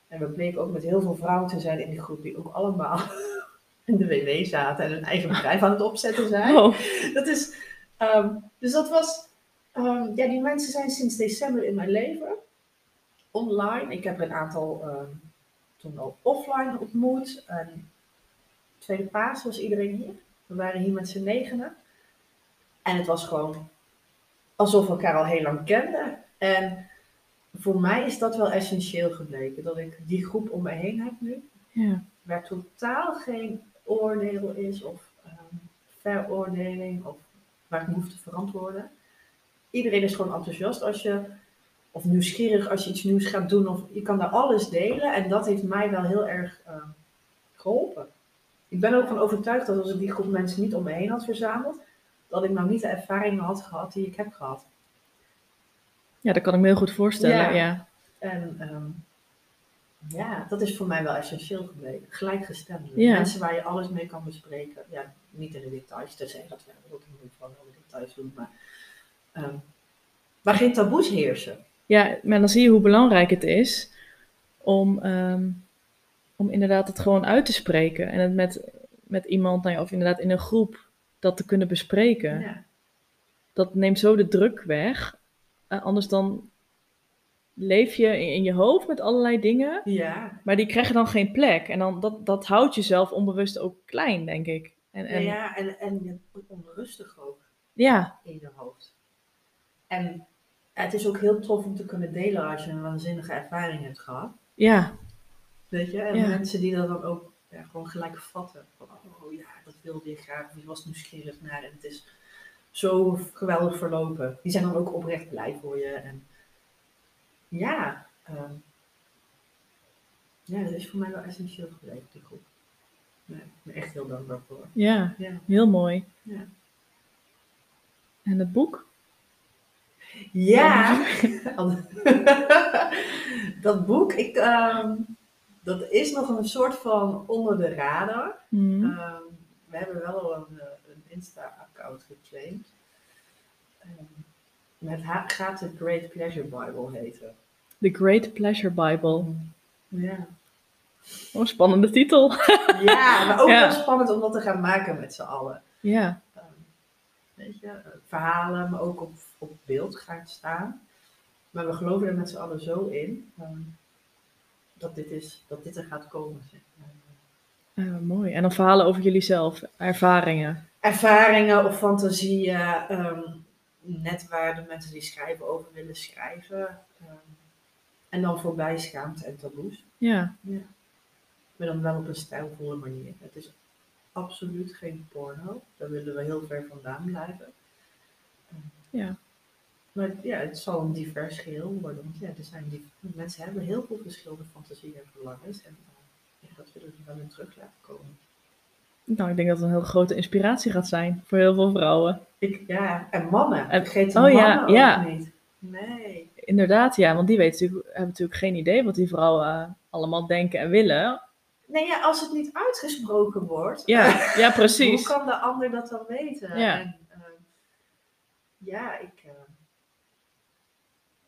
[SPEAKER 2] en we bleken ook met heel veel vrouwen te zijn in die groep. Die ook allemaal in de WW zaten. En hun eigen bedrijf aan het opzetten zijn.
[SPEAKER 1] Oh.
[SPEAKER 2] Dat is, um, dus dat was... Um, ja, die mensen zijn sinds december in mijn leven. Online. Ik heb er een aantal um, toen ook offline ontmoet. En tweede paas was iedereen hier. We waren hier met z'n negenen. En het was gewoon alsof we elkaar al heel lang kenden. En voor mij is dat wel essentieel gebleken. Dat ik die groep om me heen heb nu.
[SPEAKER 1] Ja.
[SPEAKER 2] Waar totaal geen oordeel is of um, veroordeling. Of waar ik me hoef te verantwoorden. Iedereen is gewoon enthousiast als je of nieuwsgierig als je iets nieuws gaat doen. Of je kan daar alles delen. En dat heeft mij wel heel erg uh, geholpen. Ik ben ook van overtuigd dat als ik die groep mensen niet om me heen had verzameld, dat ik nou niet de ervaringen had gehad die ik heb gehad.
[SPEAKER 1] Ja, dat kan ik me heel goed voorstellen. Ja. ja.
[SPEAKER 2] En um, ja, dat is voor mij wel essentieel gebleken. Gelijkgestemde. Ja. Mensen waar je alles mee kan bespreken. Ja, niet in de details, tenzij dat we dat moet van alle details doen. Maar um, waar geen taboes heersen.
[SPEAKER 1] Ja, maar dan zie je hoe belangrijk het is om, um, om inderdaad het gewoon uit te spreken. En het met, met iemand, nou ja, of inderdaad in een groep, dat te kunnen bespreken.
[SPEAKER 2] Ja.
[SPEAKER 1] Dat neemt zo de druk weg. Uh, anders dan leef je in, in, je hoofd met allerlei dingen.
[SPEAKER 2] Ja.
[SPEAKER 1] Maar die krijgen dan geen plek. En dan, dat, dat houdt jezelf onbewust ook klein, denk ik. En, en,
[SPEAKER 2] ja, ja, en, en onrustig ook.
[SPEAKER 1] Ja.
[SPEAKER 2] In je hoofd. En het is ook heel tof om te kunnen delen als je een waanzinnige ervaring hebt gehad.
[SPEAKER 1] Ja.
[SPEAKER 2] Weet je, en ja. mensen die dat dan ook ja, gewoon gelijk vatten. Van, oh ja, dat wilde je graag, je was nieuwsgierig naar en het is zo geweldig verlopen. Die zijn dan ook oprecht blij voor je. En ja, um, ja, dat is voor mij wel essentieel geweest, die groep. Ja, ik ben echt heel dankbaar voor.
[SPEAKER 1] Ja,
[SPEAKER 2] ja.
[SPEAKER 1] heel mooi.
[SPEAKER 2] Ja.
[SPEAKER 1] En het boek?
[SPEAKER 2] Ja, dat boek, ik, um, dat is nog een soort van onder de radar.
[SPEAKER 1] Mm.
[SPEAKER 2] Um, we hebben wel al een, een Insta-account geclaimd. Het gaat de Great Pleasure Bible heten.
[SPEAKER 1] The Great Pleasure Bible.
[SPEAKER 2] Ja.
[SPEAKER 1] Oh, spannende titel.
[SPEAKER 2] ja, maar ook ja. wel spannend om dat te gaan maken met z'n allen.
[SPEAKER 1] Ja.
[SPEAKER 2] Weet je, verhalen, maar ook op, op beeld gaat staan. Maar we geloven er met z'n allen zo in um, dat, dit is, dat dit er gaat komen. Zeg
[SPEAKER 1] uh, mooi. En dan verhalen over jullie zelf, ervaringen.
[SPEAKER 2] Ervaringen of fantasieën. Um, net waar de mensen die schrijven over willen schrijven. Um, en dan voorbij schaamte en taboes.
[SPEAKER 1] Ja.
[SPEAKER 2] ja. Maar dan wel op een stijlvolle manier. Het is absoluut geen porno. Daar willen we heel ver vandaan blijven.
[SPEAKER 1] Ja.
[SPEAKER 2] Maar ja, het zal een divers geheel worden. Want ja, er zijn die, mensen hebben heel veel verschillende fantasieën en verlangens. En ja, dat willen we wel in terug laten komen.
[SPEAKER 1] Nou, ik denk dat het een heel grote inspiratie gaat zijn voor heel veel vrouwen.
[SPEAKER 2] Ik, ja, en mannen. En, Vergeet de
[SPEAKER 1] oh,
[SPEAKER 2] mannen
[SPEAKER 1] ja,
[SPEAKER 2] ook
[SPEAKER 1] ja.
[SPEAKER 2] niet. Nee.
[SPEAKER 1] Inderdaad, ja, want die weten natuurlijk, hebben natuurlijk geen idee wat die vrouwen uh, allemaal denken en willen.
[SPEAKER 2] Nee, ja, als het niet uitgesproken wordt.
[SPEAKER 1] Ja, ja precies.
[SPEAKER 2] Hoe kan de ander dat dan weten?
[SPEAKER 1] Ja,
[SPEAKER 2] en, uh, ja ik. Uh...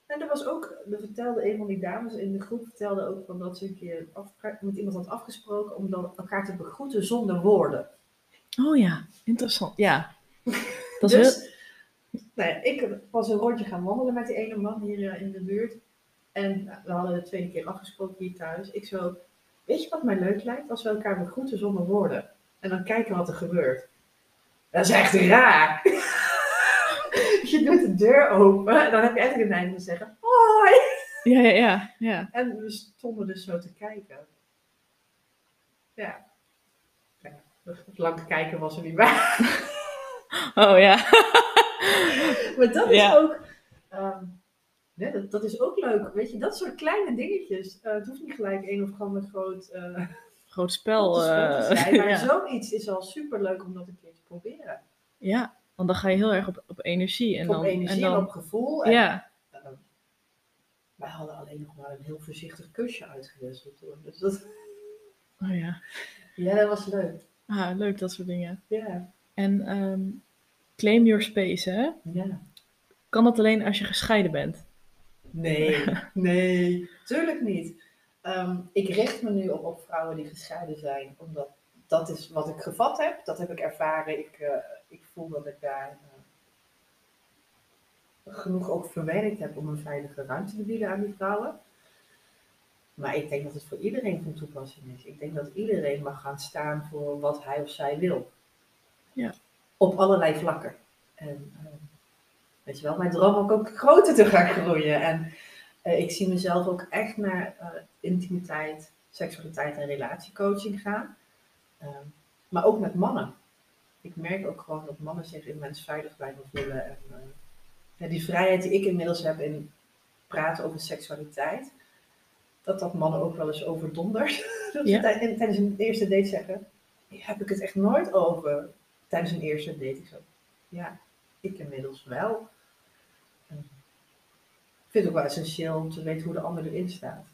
[SPEAKER 2] En er was ook, er vertelde een van die dames in de groep, vertelde ook van dat ze een keer met iemand had afgesproken om dan elkaar te begroeten zonder woorden.
[SPEAKER 1] Oh ja, interessant. Ja.
[SPEAKER 2] Dat is dus, heel... nou ja, ik was een rondje gaan wandelen met die ene man hier in de buurt. En nou, we hadden de tweede keer afgesproken hier thuis. Ik zo, weet je wat mij leuk lijkt? Als we elkaar begroeten zonder woorden. En dan kijken wat er gebeurt. Dat is echt raar. je doet de deur open en dan heb je eigenlijk een einde te zeggen, hoi.
[SPEAKER 1] Ja, ja, ja. ja.
[SPEAKER 2] En we stonden dus zo te kijken. Ja. ja. Lang kijken was er niet bij.
[SPEAKER 1] Oh ja.
[SPEAKER 2] Maar dat is
[SPEAKER 1] Ja.
[SPEAKER 2] ook. nee, dat, dat is ook leuk. Weet je, dat soort kleine dingetjes. eh, het hoeft niet gelijk één of een groot eh
[SPEAKER 1] Groot spel.
[SPEAKER 2] spel te
[SPEAKER 1] eh,
[SPEAKER 2] zijn. Maar
[SPEAKER 1] ja.
[SPEAKER 2] zoiets is al super leuk om dat een keer te proberen.
[SPEAKER 1] ja, want dan ga je heel erg op, op energie. En
[SPEAKER 2] op
[SPEAKER 1] dan,
[SPEAKER 2] energie
[SPEAKER 1] en
[SPEAKER 2] en,
[SPEAKER 1] dan,
[SPEAKER 2] op gevoel. En,
[SPEAKER 1] Ja,
[SPEAKER 2] wij hadden alleen nog maar een heel voorzichtig kusje uitgewisseld. Hoor. Dus dat,
[SPEAKER 1] oh ja.
[SPEAKER 2] ja, dat was leuk.
[SPEAKER 1] Ah, leuk dat soort dingen.
[SPEAKER 2] Ja.
[SPEAKER 1] En ehm, claim your space, hè?
[SPEAKER 2] ja.
[SPEAKER 1] Kan dat alleen als je gescheiden bent?
[SPEAKER 2] Nee, nee, tuurlijk niet. Ehm, ik richt me nu op, op vrouwen die gescheiden zijn, omdat dat is wat ik gevat heb. Dat heb ik ervaren. Ik, eh, ik voel dat ik daar eh, genoeg ook verwerkt heb om een veilige ruimte te bieden aan die vrouwen. Maar ik denk dat het voor iedereen van toepassing is. Ik denk dat iedereen mag gaan staan voor wat hij of zij wil.
[SPEAKER 1] Ja.
[SPEAKER 2] Op allerlei vlakken. En ehm, weet je wel, mijn droom ook, ook groter te gaan groeien. En eh, ik zie mezelf ook echt naar intimiteit, seksualiteit en relatiecoaching gaan. Ehm, maar ook met mannen. Ik merk ook gewoon dat mannen zich immens veilig blijven voelen. En eh, ja, die vrijheid die ik inmiddels heb in praten over seksualiteit, dat dat mannen ook wel eens overdondert. dat
[SPEAKER 1] Ja.
[SPEAKER 2] ze tij- tijdens een eerste date zeggen, "Hier heb ik het echt nooit over. Tijdens een eerste date. Ik zo, ja, ik inmiddels wel. Ik vind het ook wel essentieel om te weten hoe de ander erin staat.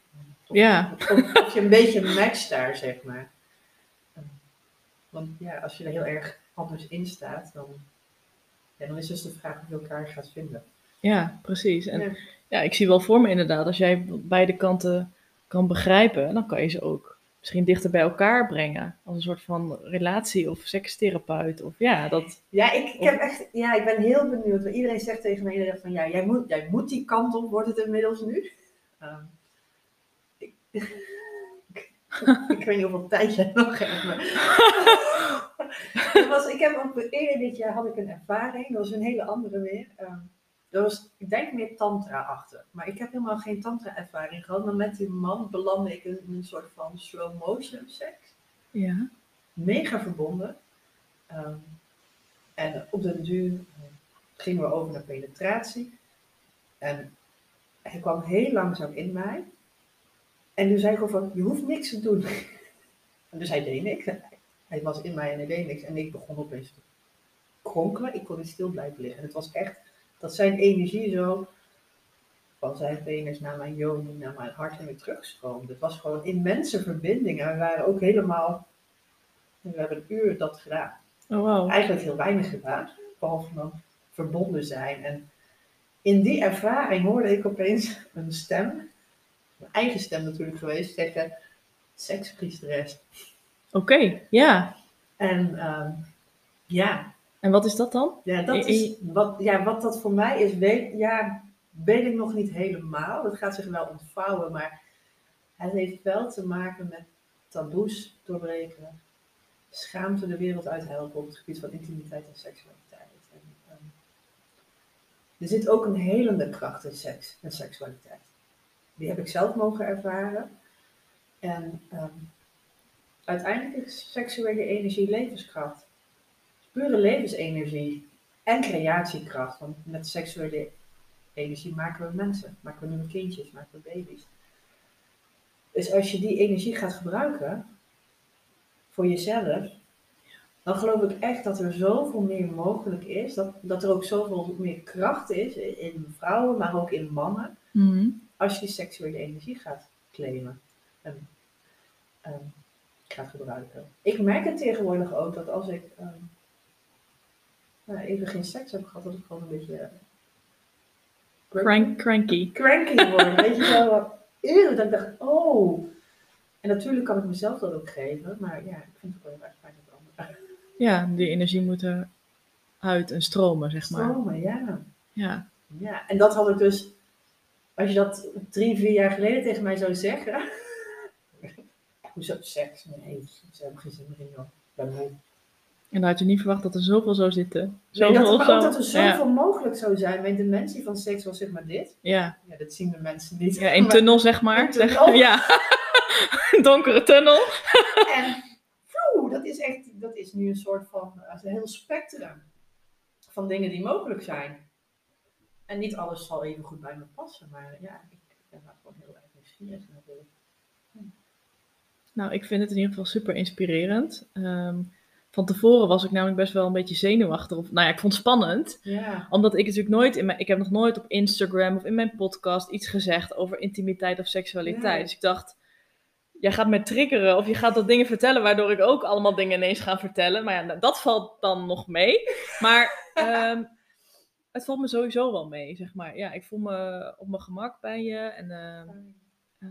[SPEAKER 2] Of,
[SPEAKER 1] Ja.
[SPEAKER 2] of, of je een beetje matcht daar, zeg maar. Want ja, als je er heel erg anders in staat, dan, ja, dan is dus de vraag of je elkaar gaat vinden.
[SPEAKER 1] Ja, precies. En
[SPEAKER 2] Ja.
[SPEAKER 1] ja, ik zie wel voor me inderdaad, als jij beide kanten kan begrijpen, dan kan je ze ook misschien dichter bij elkaar brengen. Als een soort van relatie of sekstherapeut. Of ja, dat.
[SPEAKER 2] Ja, ik, ik, heb echt, ja, ik ben heel benieuwd. Want iedereen zegt tegen mij iedereen van, ja, jij moet, jij moet die kant op, wordt het inmiddels nu. Ehm, ik, ik weet niet hoeveel tijd jij nog. Er was, ik heb ook eerder dit jaar had ik een ervaring, dat was een hele andere weer. Ehm, dat was, ik denk meer tantra achter. Maar ik heb helemaal geen tantra ervaring gehad. Maar met die man belandde ik in een soort van slow motion seks
[SPEAKER 1] Ja.
[SPEAKER 2] mega verbonden. Ehm, en op de duur eh, gingen we over naar penetratie. En hij kwam heel langzaam in mij. En toen zei ik gewoon van, je hoeft niks te doen. En dus hij deed niks. Hij was in mij en hij deed niks. En ik begon opeens te kronkelen. Ik kon niet stil blijven liggen. En het was echt, dat zijn energie zo van zijn penis naar mijn joni, naar mijn hart en weer terugstroomde. Het was gewoon immense verbinding. En we waren ook helemaal we hebben een uur dat gedaan.
[SPEAKER 1] Oh, wow.
[SPEAKER 2] Eigenlijk heel weinig gedaan, behalve dan verbonden zijn. En in die ervaring hoorde ik opeens een stem, mijn eigen stem natuurlijk geweest, zeggen: sekspriesteres.
[SPEAKER 1] Oké, ja.
[SPEAKER 2] En ehm, ja,
[SPEAKER 1] En wat is dat dan?
[SPEAKER 2] ja, dat is wat, ja, wat dat voor mij is, weet, ja, weet ik nog niet helemaal. Het gaat zich wel ontvouwen, maar het heeft wel te maken met taboes doorbreken, schaamte de wereld uit helpen op het gebied van intimiteit en seksualiteit. En, ehm, er zit ook een helende kracht in seks en seksualiteit. Die heb ik zelf mogen ervaren. En ehm, uiteindelijk is seksuele energie levenskracht. Pure levensenergie en creatiekracht. Want met seksuele energie maken we mensen, maken we nieuwe kindjes, maken we baby's. Dus als je die energie gaat gebruiken voor jezelf, dan geloof ik echt dat er zoveel meer mogelijk is. Dat, dat er ook zoveel meer kracht is in vrouwen, maar ook in mannen.
[SPEAKER 1] Mhm.
[SPEAKER 2] Als je die seksuele energie gaat claimen en gaat gebruiken. Ik merk het tegenwoordig ook dat als ik ehm, nou, even geen seks heb gehad, dat ik gewoon een beetje
[SPEAKER 1] Crank, cranky.
[SPEAKER 2] cranky word. Weet je wel, wat eeuw, dat ik dacht, oh. En natuurlijk kan ik mezelf dat ook geven, maar ja, ik vind het wel heel erg fijn dat anderen
[SPEAKER 1] Ja, die energie moet er uit en stromen, zeg maar.
[SPEAKER 2] stromen, ja.
[SPEAKER 1] Ja.
[SPEAKER 2] Ja, en dat had ik dus als je dat drie, vier jaar geleden tegen mij zou zeggen. Hoezo seks? Nee, ze hebben geen zin meer in, joh. Ben moe.
[SPEAKER 1] En dan had je niet verwacht dat er zoveel zou zitten.
[SPEAKER 2] Nee,
[SPEAKER 1] Zoveel
[SPEAKER 2] dat,
[SPEAKER 1] zo.
[SPEAKER 2] ook dat er
[SPEAKER 1] Ja.
[SPEAKER 2] zoveel mogelijk zou zijn. Mijn dimensie van seks was zeg maar dit.
[SPEAKER 1] Ja.
[SPEAKER 2] Ja, dat zien de mensen niet.
[SPEAKER 1] ja, in
[SPEAKER 2] Maar-
[SPEAKER 1] tunnel zeg maar.
[SPEAKER 2] Een
[SPEAKER 1] Zeg- ja. Een donkere tunnel.
[SPEAKER 2] En vloe, dat is echt, dat is nu een soort van, een heel spectrum van dingen die mogelijk zijn. En niet alles zal even goed bij me passen, maar ja, ik ben daar gewoon heel erg nieuwsgierig naar. wil.
[SPEAKER 1] Nou, ik vind het in ieder geval super inspirerend. Ehm, van tevoren was ik namelijk best wel een beetje zenuwachtig. Of, nou ja, ik vond het spannend.
[SPEAKER 2] Ja,
[SPEAKER 1] Omdat ik natuurlijk nooit in mijn... Ik heb nog nooit op Instagram of in mijn podcast iets gezegd over intimiteit of seksualiteit. Dus ik dacht, jij gaat me triggeren of je gaat dat dingen vertellen waardoor ik ook allemaal dingen ineens ga vertellen. Maar ja, dat valt dan nog mee. Maar ehm, het valt me sowieso wel mee, zeg maar. Ja, ik voel me op mijn gemak bij je en... ehm, eh,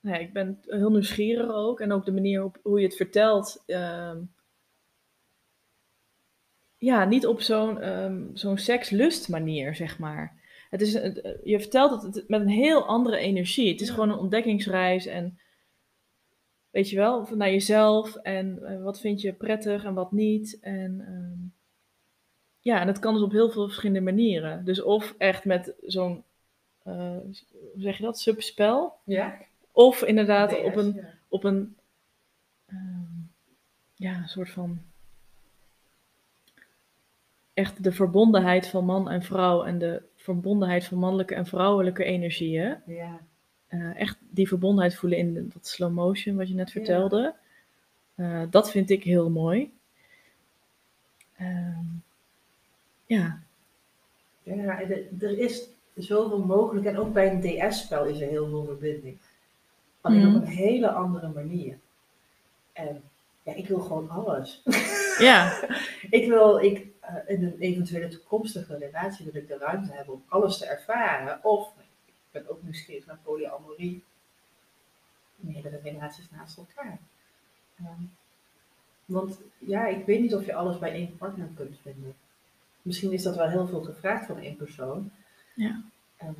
[SPEAKER 1] nou ja, ik ben heel nieuwsgierig ook. En ook de manier op hoe je het vertelt. ehm, ja, niet op zo'n ehm zo'n sekslust manier, zeg maar. Het is, een- eh, je vertelt het met een heel andere energie. Het is
[SPEAKER 2] Ja.
[SPEAKER 1] gewoon een ontdekkingsreis. En weet je wel, naar jezelf. En eh, wat vind je prettig en wat niet. En ja, en dat kan dus op heel veel verschillende manieren. Dus of echt met zo'n, eh, hoe zeg je dat, subspel.
[SPEAKER 2] ja.
[SPEAKER 1] Of inderdaad
[SPEAKER 2] DS,
[SPEAKER 1] op een,
[SPEAKER 2] ja.
[SPEAKER 1] op een ehm, ja, een soort van echt de verbondenheid van man en vrouw en de verbondenheid van mannelijke en vrouwelijke energieën.
[SPEAKER 2] Ja.
[SPEAKER 1] Eh, echt die verbondenheid voelen in de- dat slow motion wat je net
[SPEAKER 2] Ja.
[SPEAKER 1] vertelde. Eh, dat vind ik heel mooi. Ehm, ja,
[SPEAKER 2] Ja, er- is zoveel mogelijk. En ook bij een DS-spel is er heel veel verbinding. Alleen
[SPEAKER 1] Mhm.
[SPEAKER 2] op een hele andere manier. En ja, ik wil gewoon alles.
[SPEAKER 1] ja,
[SPEAKER 2] Ik wil, ik, eh, in een eventuele toekomstige relatie wil ik de ruimte hebben om alles te ervaren. Of, ik ben ook nieuwsgierig naar polyamorie. Meerdere relaties naast elkaar. Ehm, want ja, ik weet niet of je alles bij één partner kunt vinden. Misschien is dat wel heel veel gevraagd van één persoon.
[SPEAKER 1] Ja.
[SPEAKER 2] Ehm,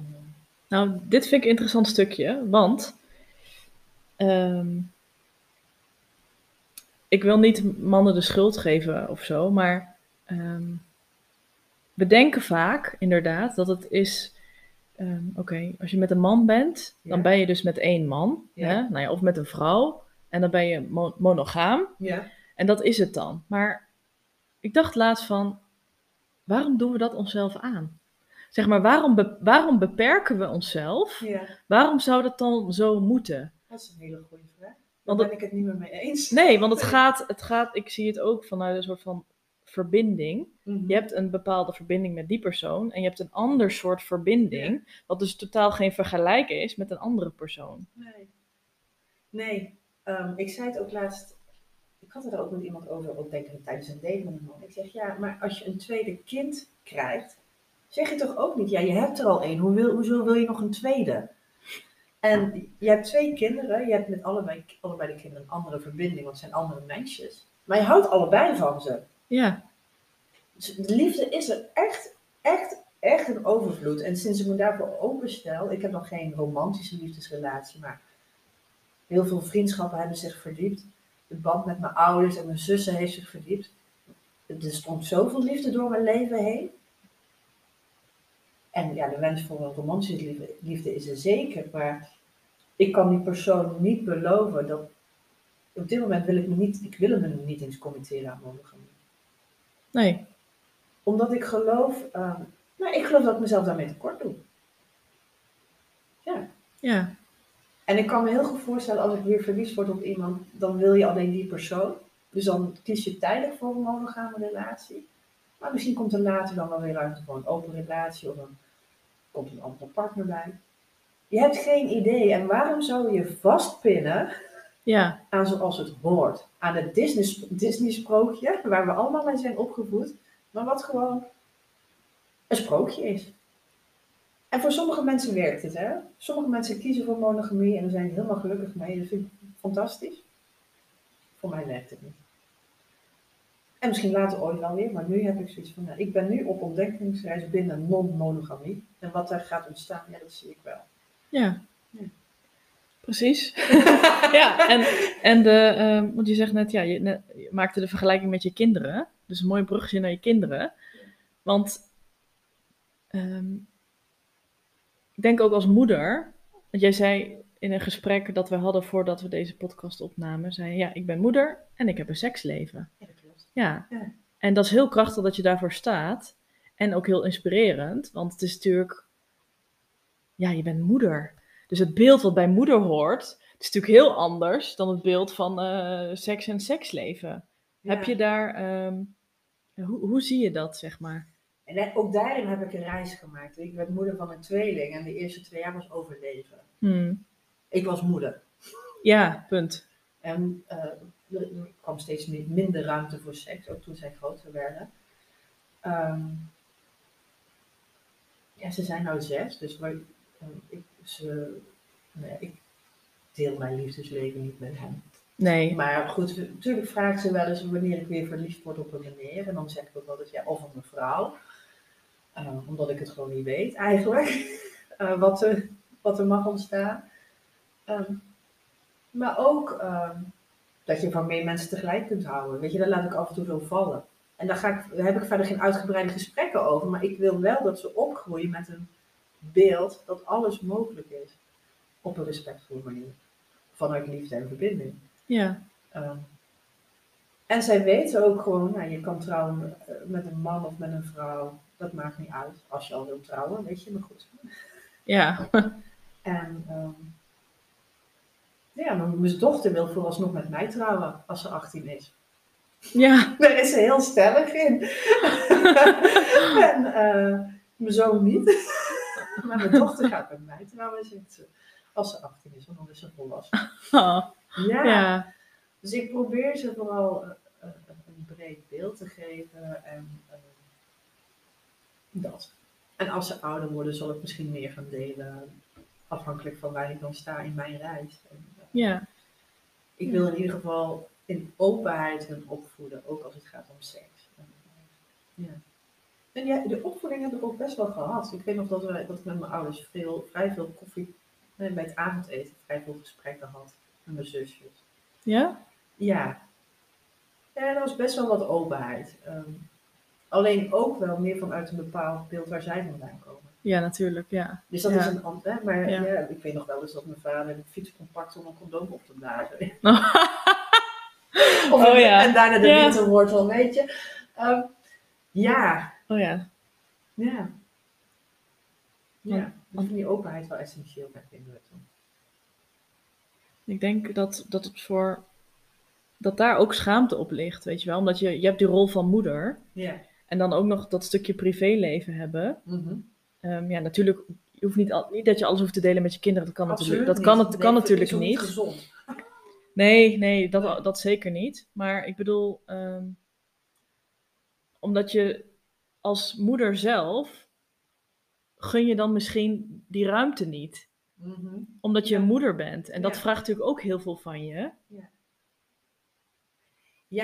[SPEAKER 1] Nou, dit vind ik een interessant stukje, want ehm, ik wil niet mannen de schuld geven of zo, maar ehm, we denken vaak inderdaad dat het is, oké, als je met een man bent, dan ben je dus met één man,
[SPEAKER 2] Ja.
[SPEAKER 1] hè? Nou ja, of met een vrouw, en dan ben je mo- monogaam,
[SPEAKER 2] ja.
[SPEAKER 1] en dat is het dan. Maar ik dacht laatst van, waarom doen we dat onszelf aan? Zeg maar, waarom, be- waarom beperken we onszelf?
[SPEAKER 2] ja,
[SPEAKER 1] Waarom zou dat dan zo moeten?
[SPEAKER 2] dat is een hele goede vraag. Daar
[SPEAKER 1] Want
[SPEAKER 2] ben ik het niet meer mee eens.
[SPEAKER 1] Nee, want het gaat, het gaat, ik zie het ook vanuit een soort van verbinding.
[SPEAKER 2] Mhm.
[SPEAKER 1] Je hebt een bepaalde verbinding met die persoon en je hebt een ander soort verbinding, wat dus totaal geen vergelijk is met een andere persoon.
[SPEAKER 2] Nee. Nee, ehm, ik zei het ook laatst. Ik had het er ook met iemand over, ook denk ik tijdens een date met een man. Ik zeg ja, maar als je een tweede kind krijgt, zeg je toch ook niet, ja, je hebt er al één, hoe wil, hoezo wil je nog een tweede? En je hebt twee kinderen, je hebt met allebei, allebei de kinderen een andere verbinding, want het zijn andere meisjes. Maar je houdt allebei van ze.
[SPEAKER 1] Ja,
[SPEAKER 2] Dus de liefde is er echt, echt, echt een overvloed. En sinds ik me daarvoor openstel, ik heb nog geen romantische liefdesrelatie, maar heel veel vriendschappen hebben zich verdiept. De band met mijn ouders en mijn zussen heeft zich verdiept. Er stond zoveel liefde door mijn leven heen. En ja, de wens voor romantische liefde, liefde is er zeker, maar ik kan die persoon niet beloven dat. Op dit moment wil ik me niet, ik wil me niet eens committeren aan monogamie
[SPEAKER 1] nee,
[SPEAKER 2] omdat ik geloof, ehm, nou, ik geloof dat ik mezelf daarmee tekort doe. Ja.
[SPEAKER 1] ja,
[SPEAKER 2] En ik kan me heel goed voorstellen, als ik weer verliefd word op iemand, dan wil je alleen die persoon. Dus dan kies je tijdelijk voor een monogame relatie. Maar misschien komt er later dan wel weer ruimte voor een open relatie of dan komt een andere partner bij. Je hebt geen idee. En waarom zou je vastpinnen
[SPEAKER 1] ja,
[SPEAKER 2] aan zoals het hoort? Aan het Disney- Disney-sprookje, waar we allemaal mee zijn opgevoed, maar wat gewoon een sprookje is. En voor sommige mensen werkt het, hè? Sommige mensen kiezen voor monogamie en zijn helemaal gelukkig mee. Dat vind ik fantastisch. Voor mij werkt het niet. En misschien later ooit wel weer, maar nu heb ik zoiets van, nou, ik ben nu op ontdekkingsreis binnen non-monogamie. En wat daar gaat ontstaan, ja, dat zie ik wel.
[SPEAKER 1] Ja.
[SPEAKER 2] Ja.
[SPEAKER 1] Precies. ja, en, en de, ehm, want je zegt net, ja, je, net- je maakte de vergelijking met je kinderen. Dus een mooi bruggetje naar je kinderen. Want ehm, ik denk ook als moeder, want jij zei in een gesprek dat we hadden voordat we deze podcast opnamen, zei je, ja, ik ben moeder en ik heb een seksleven.
[SPEAKER 2] Ja, klopt.
[SPEAKER 1] Ja.
[SPEAKER 2] Ja.
[SPEAKER 1] En dat is heel krachtig dat je daarvoor staat. En ook heel inspirerend, want het is natuurlijk, ja, je bent moeder. Dus het beeld wat bij moeder hoort, is natuurlijk heel anders dan het beeld van eh, seks en seksleven. Heb je daar, ehm, hoe, hoe zie je dat, zeg maar?
[SPEAKER 2] En ook daarin heb ik een reis gemaakt. Ik werd moeder van een tweeling en de eerste twee jaar was overleven.
[SPEAKER 1] Hmm.
[SPEAKER 2] Ik was moeder.
[SPEAKER 1] Ja, punt.
[SPEAKER 2] En eh, er kwam steeds minder ruimte voor seks, ook toen zij groter werden. Ehm, ja, ze zijn nou zes, dus wij, eh, ik, ze, ik deel mijn liefdesleven niet met hen.
[SPEAKER 1] Nee.
[SPEAKER 2] Maar goed, natuurlijk vraagt ze wel eens wanneer ik weer verliefd word op een meneer. En dan zeg ik ook altijd ja, of op een vrouw. Eh, omdat ik het gewoon niet weet eigenlijk. eh, wat, er, wat er mag ontstaan. Ehm, maar ook ehm, dat je van meer mensen tegelijk kunt houden. Weet je, dat laat ik af en toe zo vallen. En daar, ga ik, daar heb ik verder geen uitgebreide gesprekken over. Maar ik wil wel dat ze opgroeien met een beeld dat alles mogelijk is. Op een respectvolle manier. Vanuit liefde en verbinding.
[SPEAKER 1] Ja.
[SPEAKER 2] Ehm, en zij weten ook gewoon, nou, je kan trouwen eh, met een man of met een vrouw. Dat maakt niet uit. Als je al wilt trouwen, weet je, maar goed.
[SPEAKER 1] Ja.
[SPEAKER 2] En ehm, ja, mijn mijn dochter wil vooralsnog met mij trouwen als ze 18 is.
[SPEAKER 1] Ja.
[SPEAKER 2] Daar is ze heel stellig in. en eh, mijn zoon niet. maar mijn dochter gaat met mij trouwen, ze. Als ze 18 is, want dan is ze volwassen.
[SPEAKER 1] Oh,
[SPEAKER 2] Ja.
[SPEAKER 1] ja.
[SPEAKER 2] Dus ik probeer ze vooral eh, eh, een breed beeld te geven en dat. En als ze ouder worden, zal ik misschien meer gaan delen, afhankelijk van waar ik dan sta in mijn reis. En, eh,
[SPEAKER 1] Ja.
[SPEAKER 2] ik wil in ieder geval in openheid hun opvoeden, ook als het gaat om seks. En, eh, ja. En ja, de opvoeding heb ik ook best wel gehad. Ik weet nog dat, we, dat ik met mijn ouders veel, vrij veel koffie, bij het avondeten, vrij veel gesprekken had met mijn zusjes.
[SPEAKER 1] Ja?
[SPEAKER 2] Ja. Ja, er was best wel wat openheid. Ehm, alleen ook wel meer vanuit een bepaald beeld waar zij vandaan komen.
[SPEAKER 1] Ja, natuurlijk, ja.
[SPEAKER 2] Dus dat
[SPEAKER 1] Ja.
[SPEAKER 2] is een ander. hè, Maar
[SPEAKER 1] Ja.
[SPEAKER 2] ja. ik weet nog wel eens dat mijn vader de fiets pakken om een condoom op te blazen. Of
[SPEAKER 1] Oh ja.
[SPEAKER 2] En daarna de
[SPEAKER 1] Ja.
[SPEAKER 2] winterwortel, weet je. Ehm, ja,
[SPEAKER 1] Oh ja.
[SPEAKER 2] ja. Ja, ik vind die openheid wel essentieel bij kinderen.
[SPEAKER 1] Ik denk dat, dat het voor dat daar ook schaamte op ligt, weet je wel. Omdat je, je hebt die rol van moeder
[SPEAKER 2] Ja.
[SPEAKER 1] En dan ook nog dat stukje privéleven hebben.
[SPEAKER 2] Mhm.
[SPEAKER 1] Ehm, ja, natuurlijk, je hoeft niet, al, niet dat je alles hoeft te delen met je kinderen. Dat kan natuurlijk, dat kan,
[SPEAKER 2] niet.
[SPEAKER 1] het,
[SPEAKER 2] Nee,
[SPEAKER 1] kan
[SPEAKER 2] dat
[SPEAKER 1] natuurlijk niet.
[SPEAKER 2] gezond.
[SPEAKER 1] Nee, nee, dat, dat zeker niet. Maar ik bedoel, ehm, omdat je als moeder zelf gun je dan misschien die ruimte niet.
[SPEAKER 2] Mhm.
[SPEAKER 1] Omdat je
[SPEAKER 2] Ja.
[SPEAKER 1] een moeder bent. En dat
[SPEAKER 2] Ja.
[SPEAKER 1] vraagt natuurlijk ook heel veel van je.
[SPEAKER 2] Ja,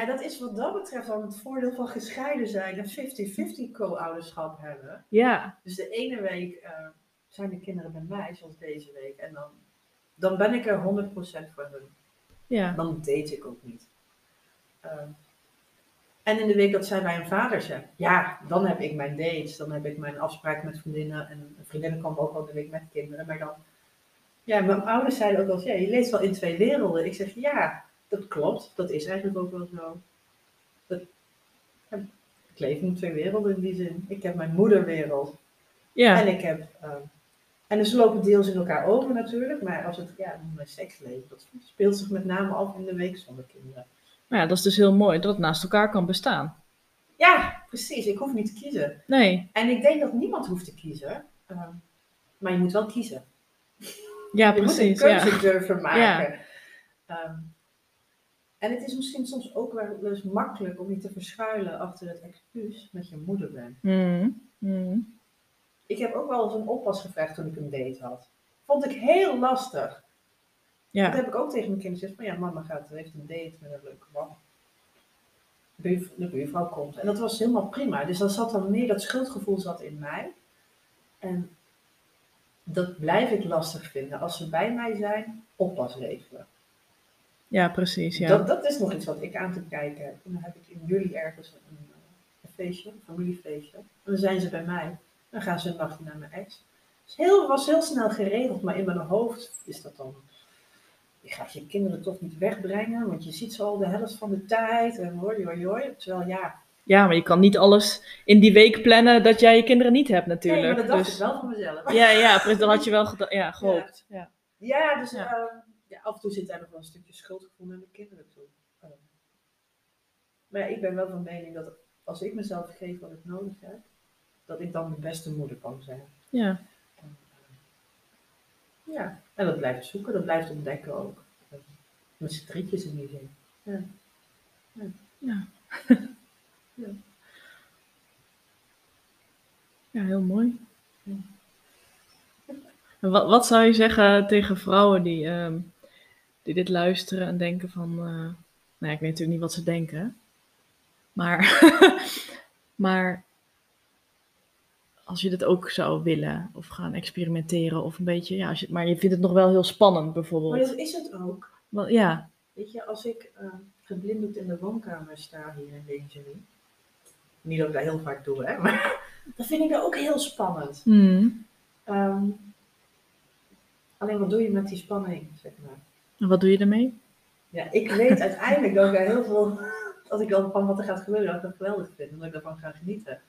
[SPEAKER 2] dat is wat dat betreft dan het voordeel van gescheiden zijn en 50-50 co-ouderschap hebben.
[SPEAKER 1] Ja,
[SPEAKER 2] Dus de ene week eh, zijn de kinderen bij mij, zoals deze week. En dan, dan ben ik er 100% voor hun.
[SPEAKER 1] ja,
[SPEAKER 2] Dan date ik ook niet. Ehm, en in de week dat zij bij hun vader zijn, ja, dan heb ik mijn dates. Dan heb ik mijn afspraken met vriendinnen. En vriendinnen komen ook wel de week met kinderen. Maar dan, ja, mijn ouders zeiden ook wel ja, je leeft wel in twee werelden. Ik zeg, ja, dat klopt. Dat is eigenlijk ook wel zo. Dat, ja, ik leef in twee werelden in die zin. Ik heb mijn moederwereld.
[SPEAKER 1] ja.
[SPEAKER 2] En ik heb. ehm, en dus ze lopen deels in elkaar over natuurlijk, maar als het ja, mijn seksleven, dat speelt zich met name af in de week zonder kinderen.
[SPEAKER 1] Maar ja, dat is dus heel mooi dat het naast elkaar kan bestaan.
[SPEAKER 2] Ja, precies. Ik hoef niet te kiezen.
[SPEAKER 1] Nee,
[SPEAKER 2] En ik denk dat niemand hoeft te kiezen, ehm, maar je moet wel kiezen.
[SPEAKER 1] ja,
[SPEAKER 2] je
[SPEAKER 1] precies.
[SPEAKER 2] moet een keuze
[SPEAKER 1] Ja.
[SPEAKER 2] durven maken.
[SPEAKER 1] Ja.
[SPEAKER 2] Ehm, en het is misschien soms ook wel eens makkelijk om je te verschuilen achter het excuus dat je moeder bent.
[SPEAKER 1] Mm, mm.
[SPEAKER 2] Ik heb ook wel eens een oppas gevraagd toen ik een date had. Vond ik heel lastig. Dat
[SPEAKER 1] Ja,
[SPEAKER 2] heb ik ook tegen mijn kinderen gezegd. Van ja, mama gaat, heeft een date met een leuke man. de buurvrouw komt. En dat was helemaal prima. Dus dan zat dan meer, dat schuldgevoel zat in mij. En dat blijf ik lastig vinden. Als ze bij mij zijn, oppas regelen.
[SPEAKER 1] Ja, precies. Ja.
[SPEAKER 2] Dat, dat is nog iets wat ik aan te kijken heb. En dan heb ik in juli ergens een, eh, een feestje, een familiefeestje. En dan zijn ze bij mij. Dan gaan ze een nachtje naar mijn ex. Het is heel, was heel snel geregeld, maar in mijn hoofd is dat dan... Je gaat je kinderen toch niet wegbrengen, want je ziet ze al de helft van de tijd. En hoi, hoi, hoi. Terwijl ja,
[SPEAKER 1] ja, maar je kan niet alles in die week plannen dat jij je kinderen niet hebt
[SPEAKER 2] nee,
[SPEAKER 1] natuurlijk.
[SPEAKER 2] maar dat dacht
[SPEAKER 1] dus...
[SPEAKER 2] ik wel van mezelf.
[SPEAKER 1] Ja, ja, dan had je wel ja, gehoopt. Ja.
[SPEAKER 2] Ja, dus
[SPEAKER 1] Ja.
[SPEAKER 2] ehm, ja, af en toe zit daar nog wel een stukje schuldgevoel naar mijn kinderen toe. Ehm, maar ja, ik ben wel van mening dat als ik mezelf geef wat ik nodig heb, dat ik dan de beste moeder kan zijn.
[SPEAKER 1] Ja.
[SPEAKER 2] En, ehm, ja, en dat blijft zoeken, dat blijft ontdekken ook. Met z'n drietjes in die zin. Ja.
[SPEAKER 1] Ja.
[SPEAKER 2] Ja.
[SPEAKER 1] Ja, heel mooi.
[SPEAKER 2] Ja.
[SPEAKER 1] Wat, wat zou je zeggen tegen vrouwen die, ehm, die dit luisteren en denken van... eh, nou ja, ik weet natuurlijk niet wat ze denken. Maar, maar als je dit ook zou willen of gaan experimenteren of een beetje... Ja, als je, maar je vindt het nog wel heel spannend
[SPEAKER 2] Maar
[SPEAKER 1] bijvoorbeeld.
[SPEAKER 2] dat is het ook.
[SPEAKER 1] Wel, ja,
[SPEAKER 2] Weet je, als ik ehm geblinddoekt in de woonkamer sta hier in lingerie, niet dat ik dat heel vaak doe, hè, maar dan vind ik dat ook heel spannend.
[SPEAKER 1] Hmm.
[SPEAKER 2] Ehm, alleen wat doe je met die spanning, zeg maar?
[SPEAKER 1] En wat doe je ermee?
[SPEAKER 2] Ja, ik weet uiteindelijk dat ik daar heel veel, als ik dan van wat er gaat gebeuren, dat ik dat geweldig vind en dat ik daarvan ga genieten.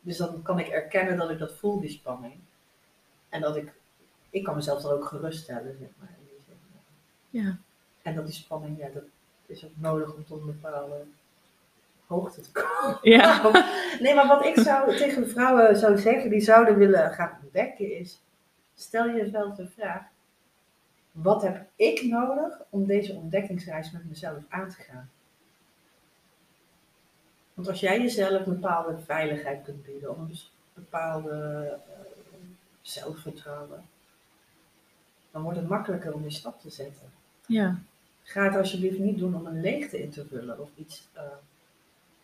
[SPEAKER 2] Dus dan kan ik erkennen dat ik dat voel, die spanning. En dat ik, ik kan mezelf dan ook geruststellen, zeg maar. in die zin.
[SPEAKER 1] Ja.
[SPEAKER 2] En dat die spanning, ja, dat is ook nodig om tot een bepaalde hoogte te komen.
[SPEAKER 1] Ja.
[SPEAKER 2] Nee, maar wat ik zou tegen vrouwen zou zeggen die zouden willen gaan ontdekken is, stel jezelf de vraag, wat heb ik nodig om deze ontdekkingsreis met mezelf aan te gaan? Want als jij jezelf een bepaalde veiligheid kunt bieden, of een bepaalde eh, zelfvertrouwen, dan wordt het makkelijker om die stap te zetten.
[SPEAKER 1] Ja.
[SPEAKER 2] Ga het alsjeblieft niet doen om een leegte in te vullen of iets. eh,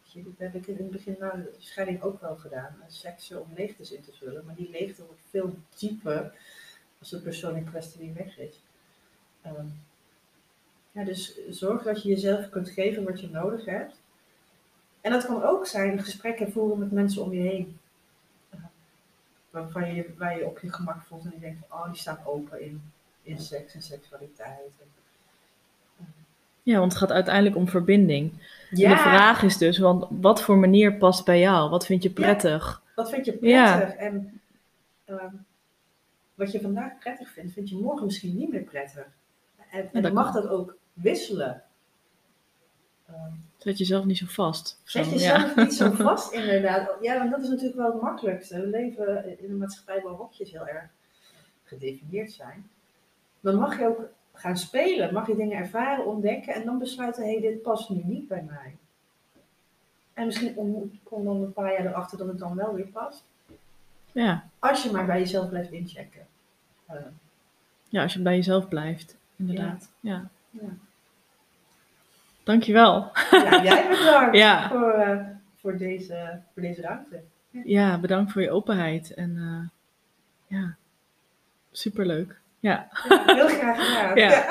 [SPEAKER 2] je, dat heb ik in het begin na de scheiding ook wel gedaan. eh, Seksen om leegtes in te vullen. Maar die leegte wordt veel dieper als de persoon in kwestie weg is. Ja, dus zorg dat je jezelf kunt geven wat je nodig hebt. En dat kan ook zijn gesprekken voeren met mensen om je heen. Waarvan je, waar je op je gemak voelt en je denkt, van, oh, die staan open in, in seks en seksualiteit.
[SPEAKER 1] Ja, want het gaat uiteindelijk om verbinding.
[SPEAKER 2] Ja,
[SPEAKER 1] En de vraag is dus, want wat voor manier past bij jou? Wat vind je prettig?
[SPEAKER 2] wat vind je
[SPEAKER 1] Ja.
[SPEAKER 2] prettig? En ehm, wat je vandaag prettig vindt, vind je morgen misschien niet meer prettig. En, dan mag dat ook wisselen. Ehm,
[SPEAKER 1] Zet jezelf niet zo vast.
[SPEAKER 2] Zet
[SPEAKER 1] Zo,
[SPEAKER 2] jezelf
[SPEAKER 1] ja.
[SPEAKER 2] niet zo vast, inderdaad. Ja, want dat is natuurlijk wel het makkelijkste. We leven in een maatschappij waar hokjes heel erg gedefinieerd zijn. Dan mag je ook gaan spelen, mag je dingen ervaren, ontdekken en dan besluiten, hé, hey, dit past nu niet bij mij. En misschien om- kom dan een paar jaar erachter dat het dan wel weer past.
[SPEAKER 1] Ja.
[SPEAKER 2] Als je maar bij jezelf blijft inchecken. Eh,
[SPEAKER 1] ja, als je bij jezelf blijft. Inderdaad. Ja.
[SPEAKER 2] Ja.
[SPEAKER 1] Dankjewel.
[SPEAKER 2] ja, jij bedankt
[SPEAKER 1] Ja.
[SPEAKER 2] voor, eh, voor, deze, voor deze ruimte.
[SPEAKER 1] Ja, bedankt voor je openheid. En eh, ja, superleuk. Ja.
[SPEAKER 2] Ja, heel graag gedaan. Ja.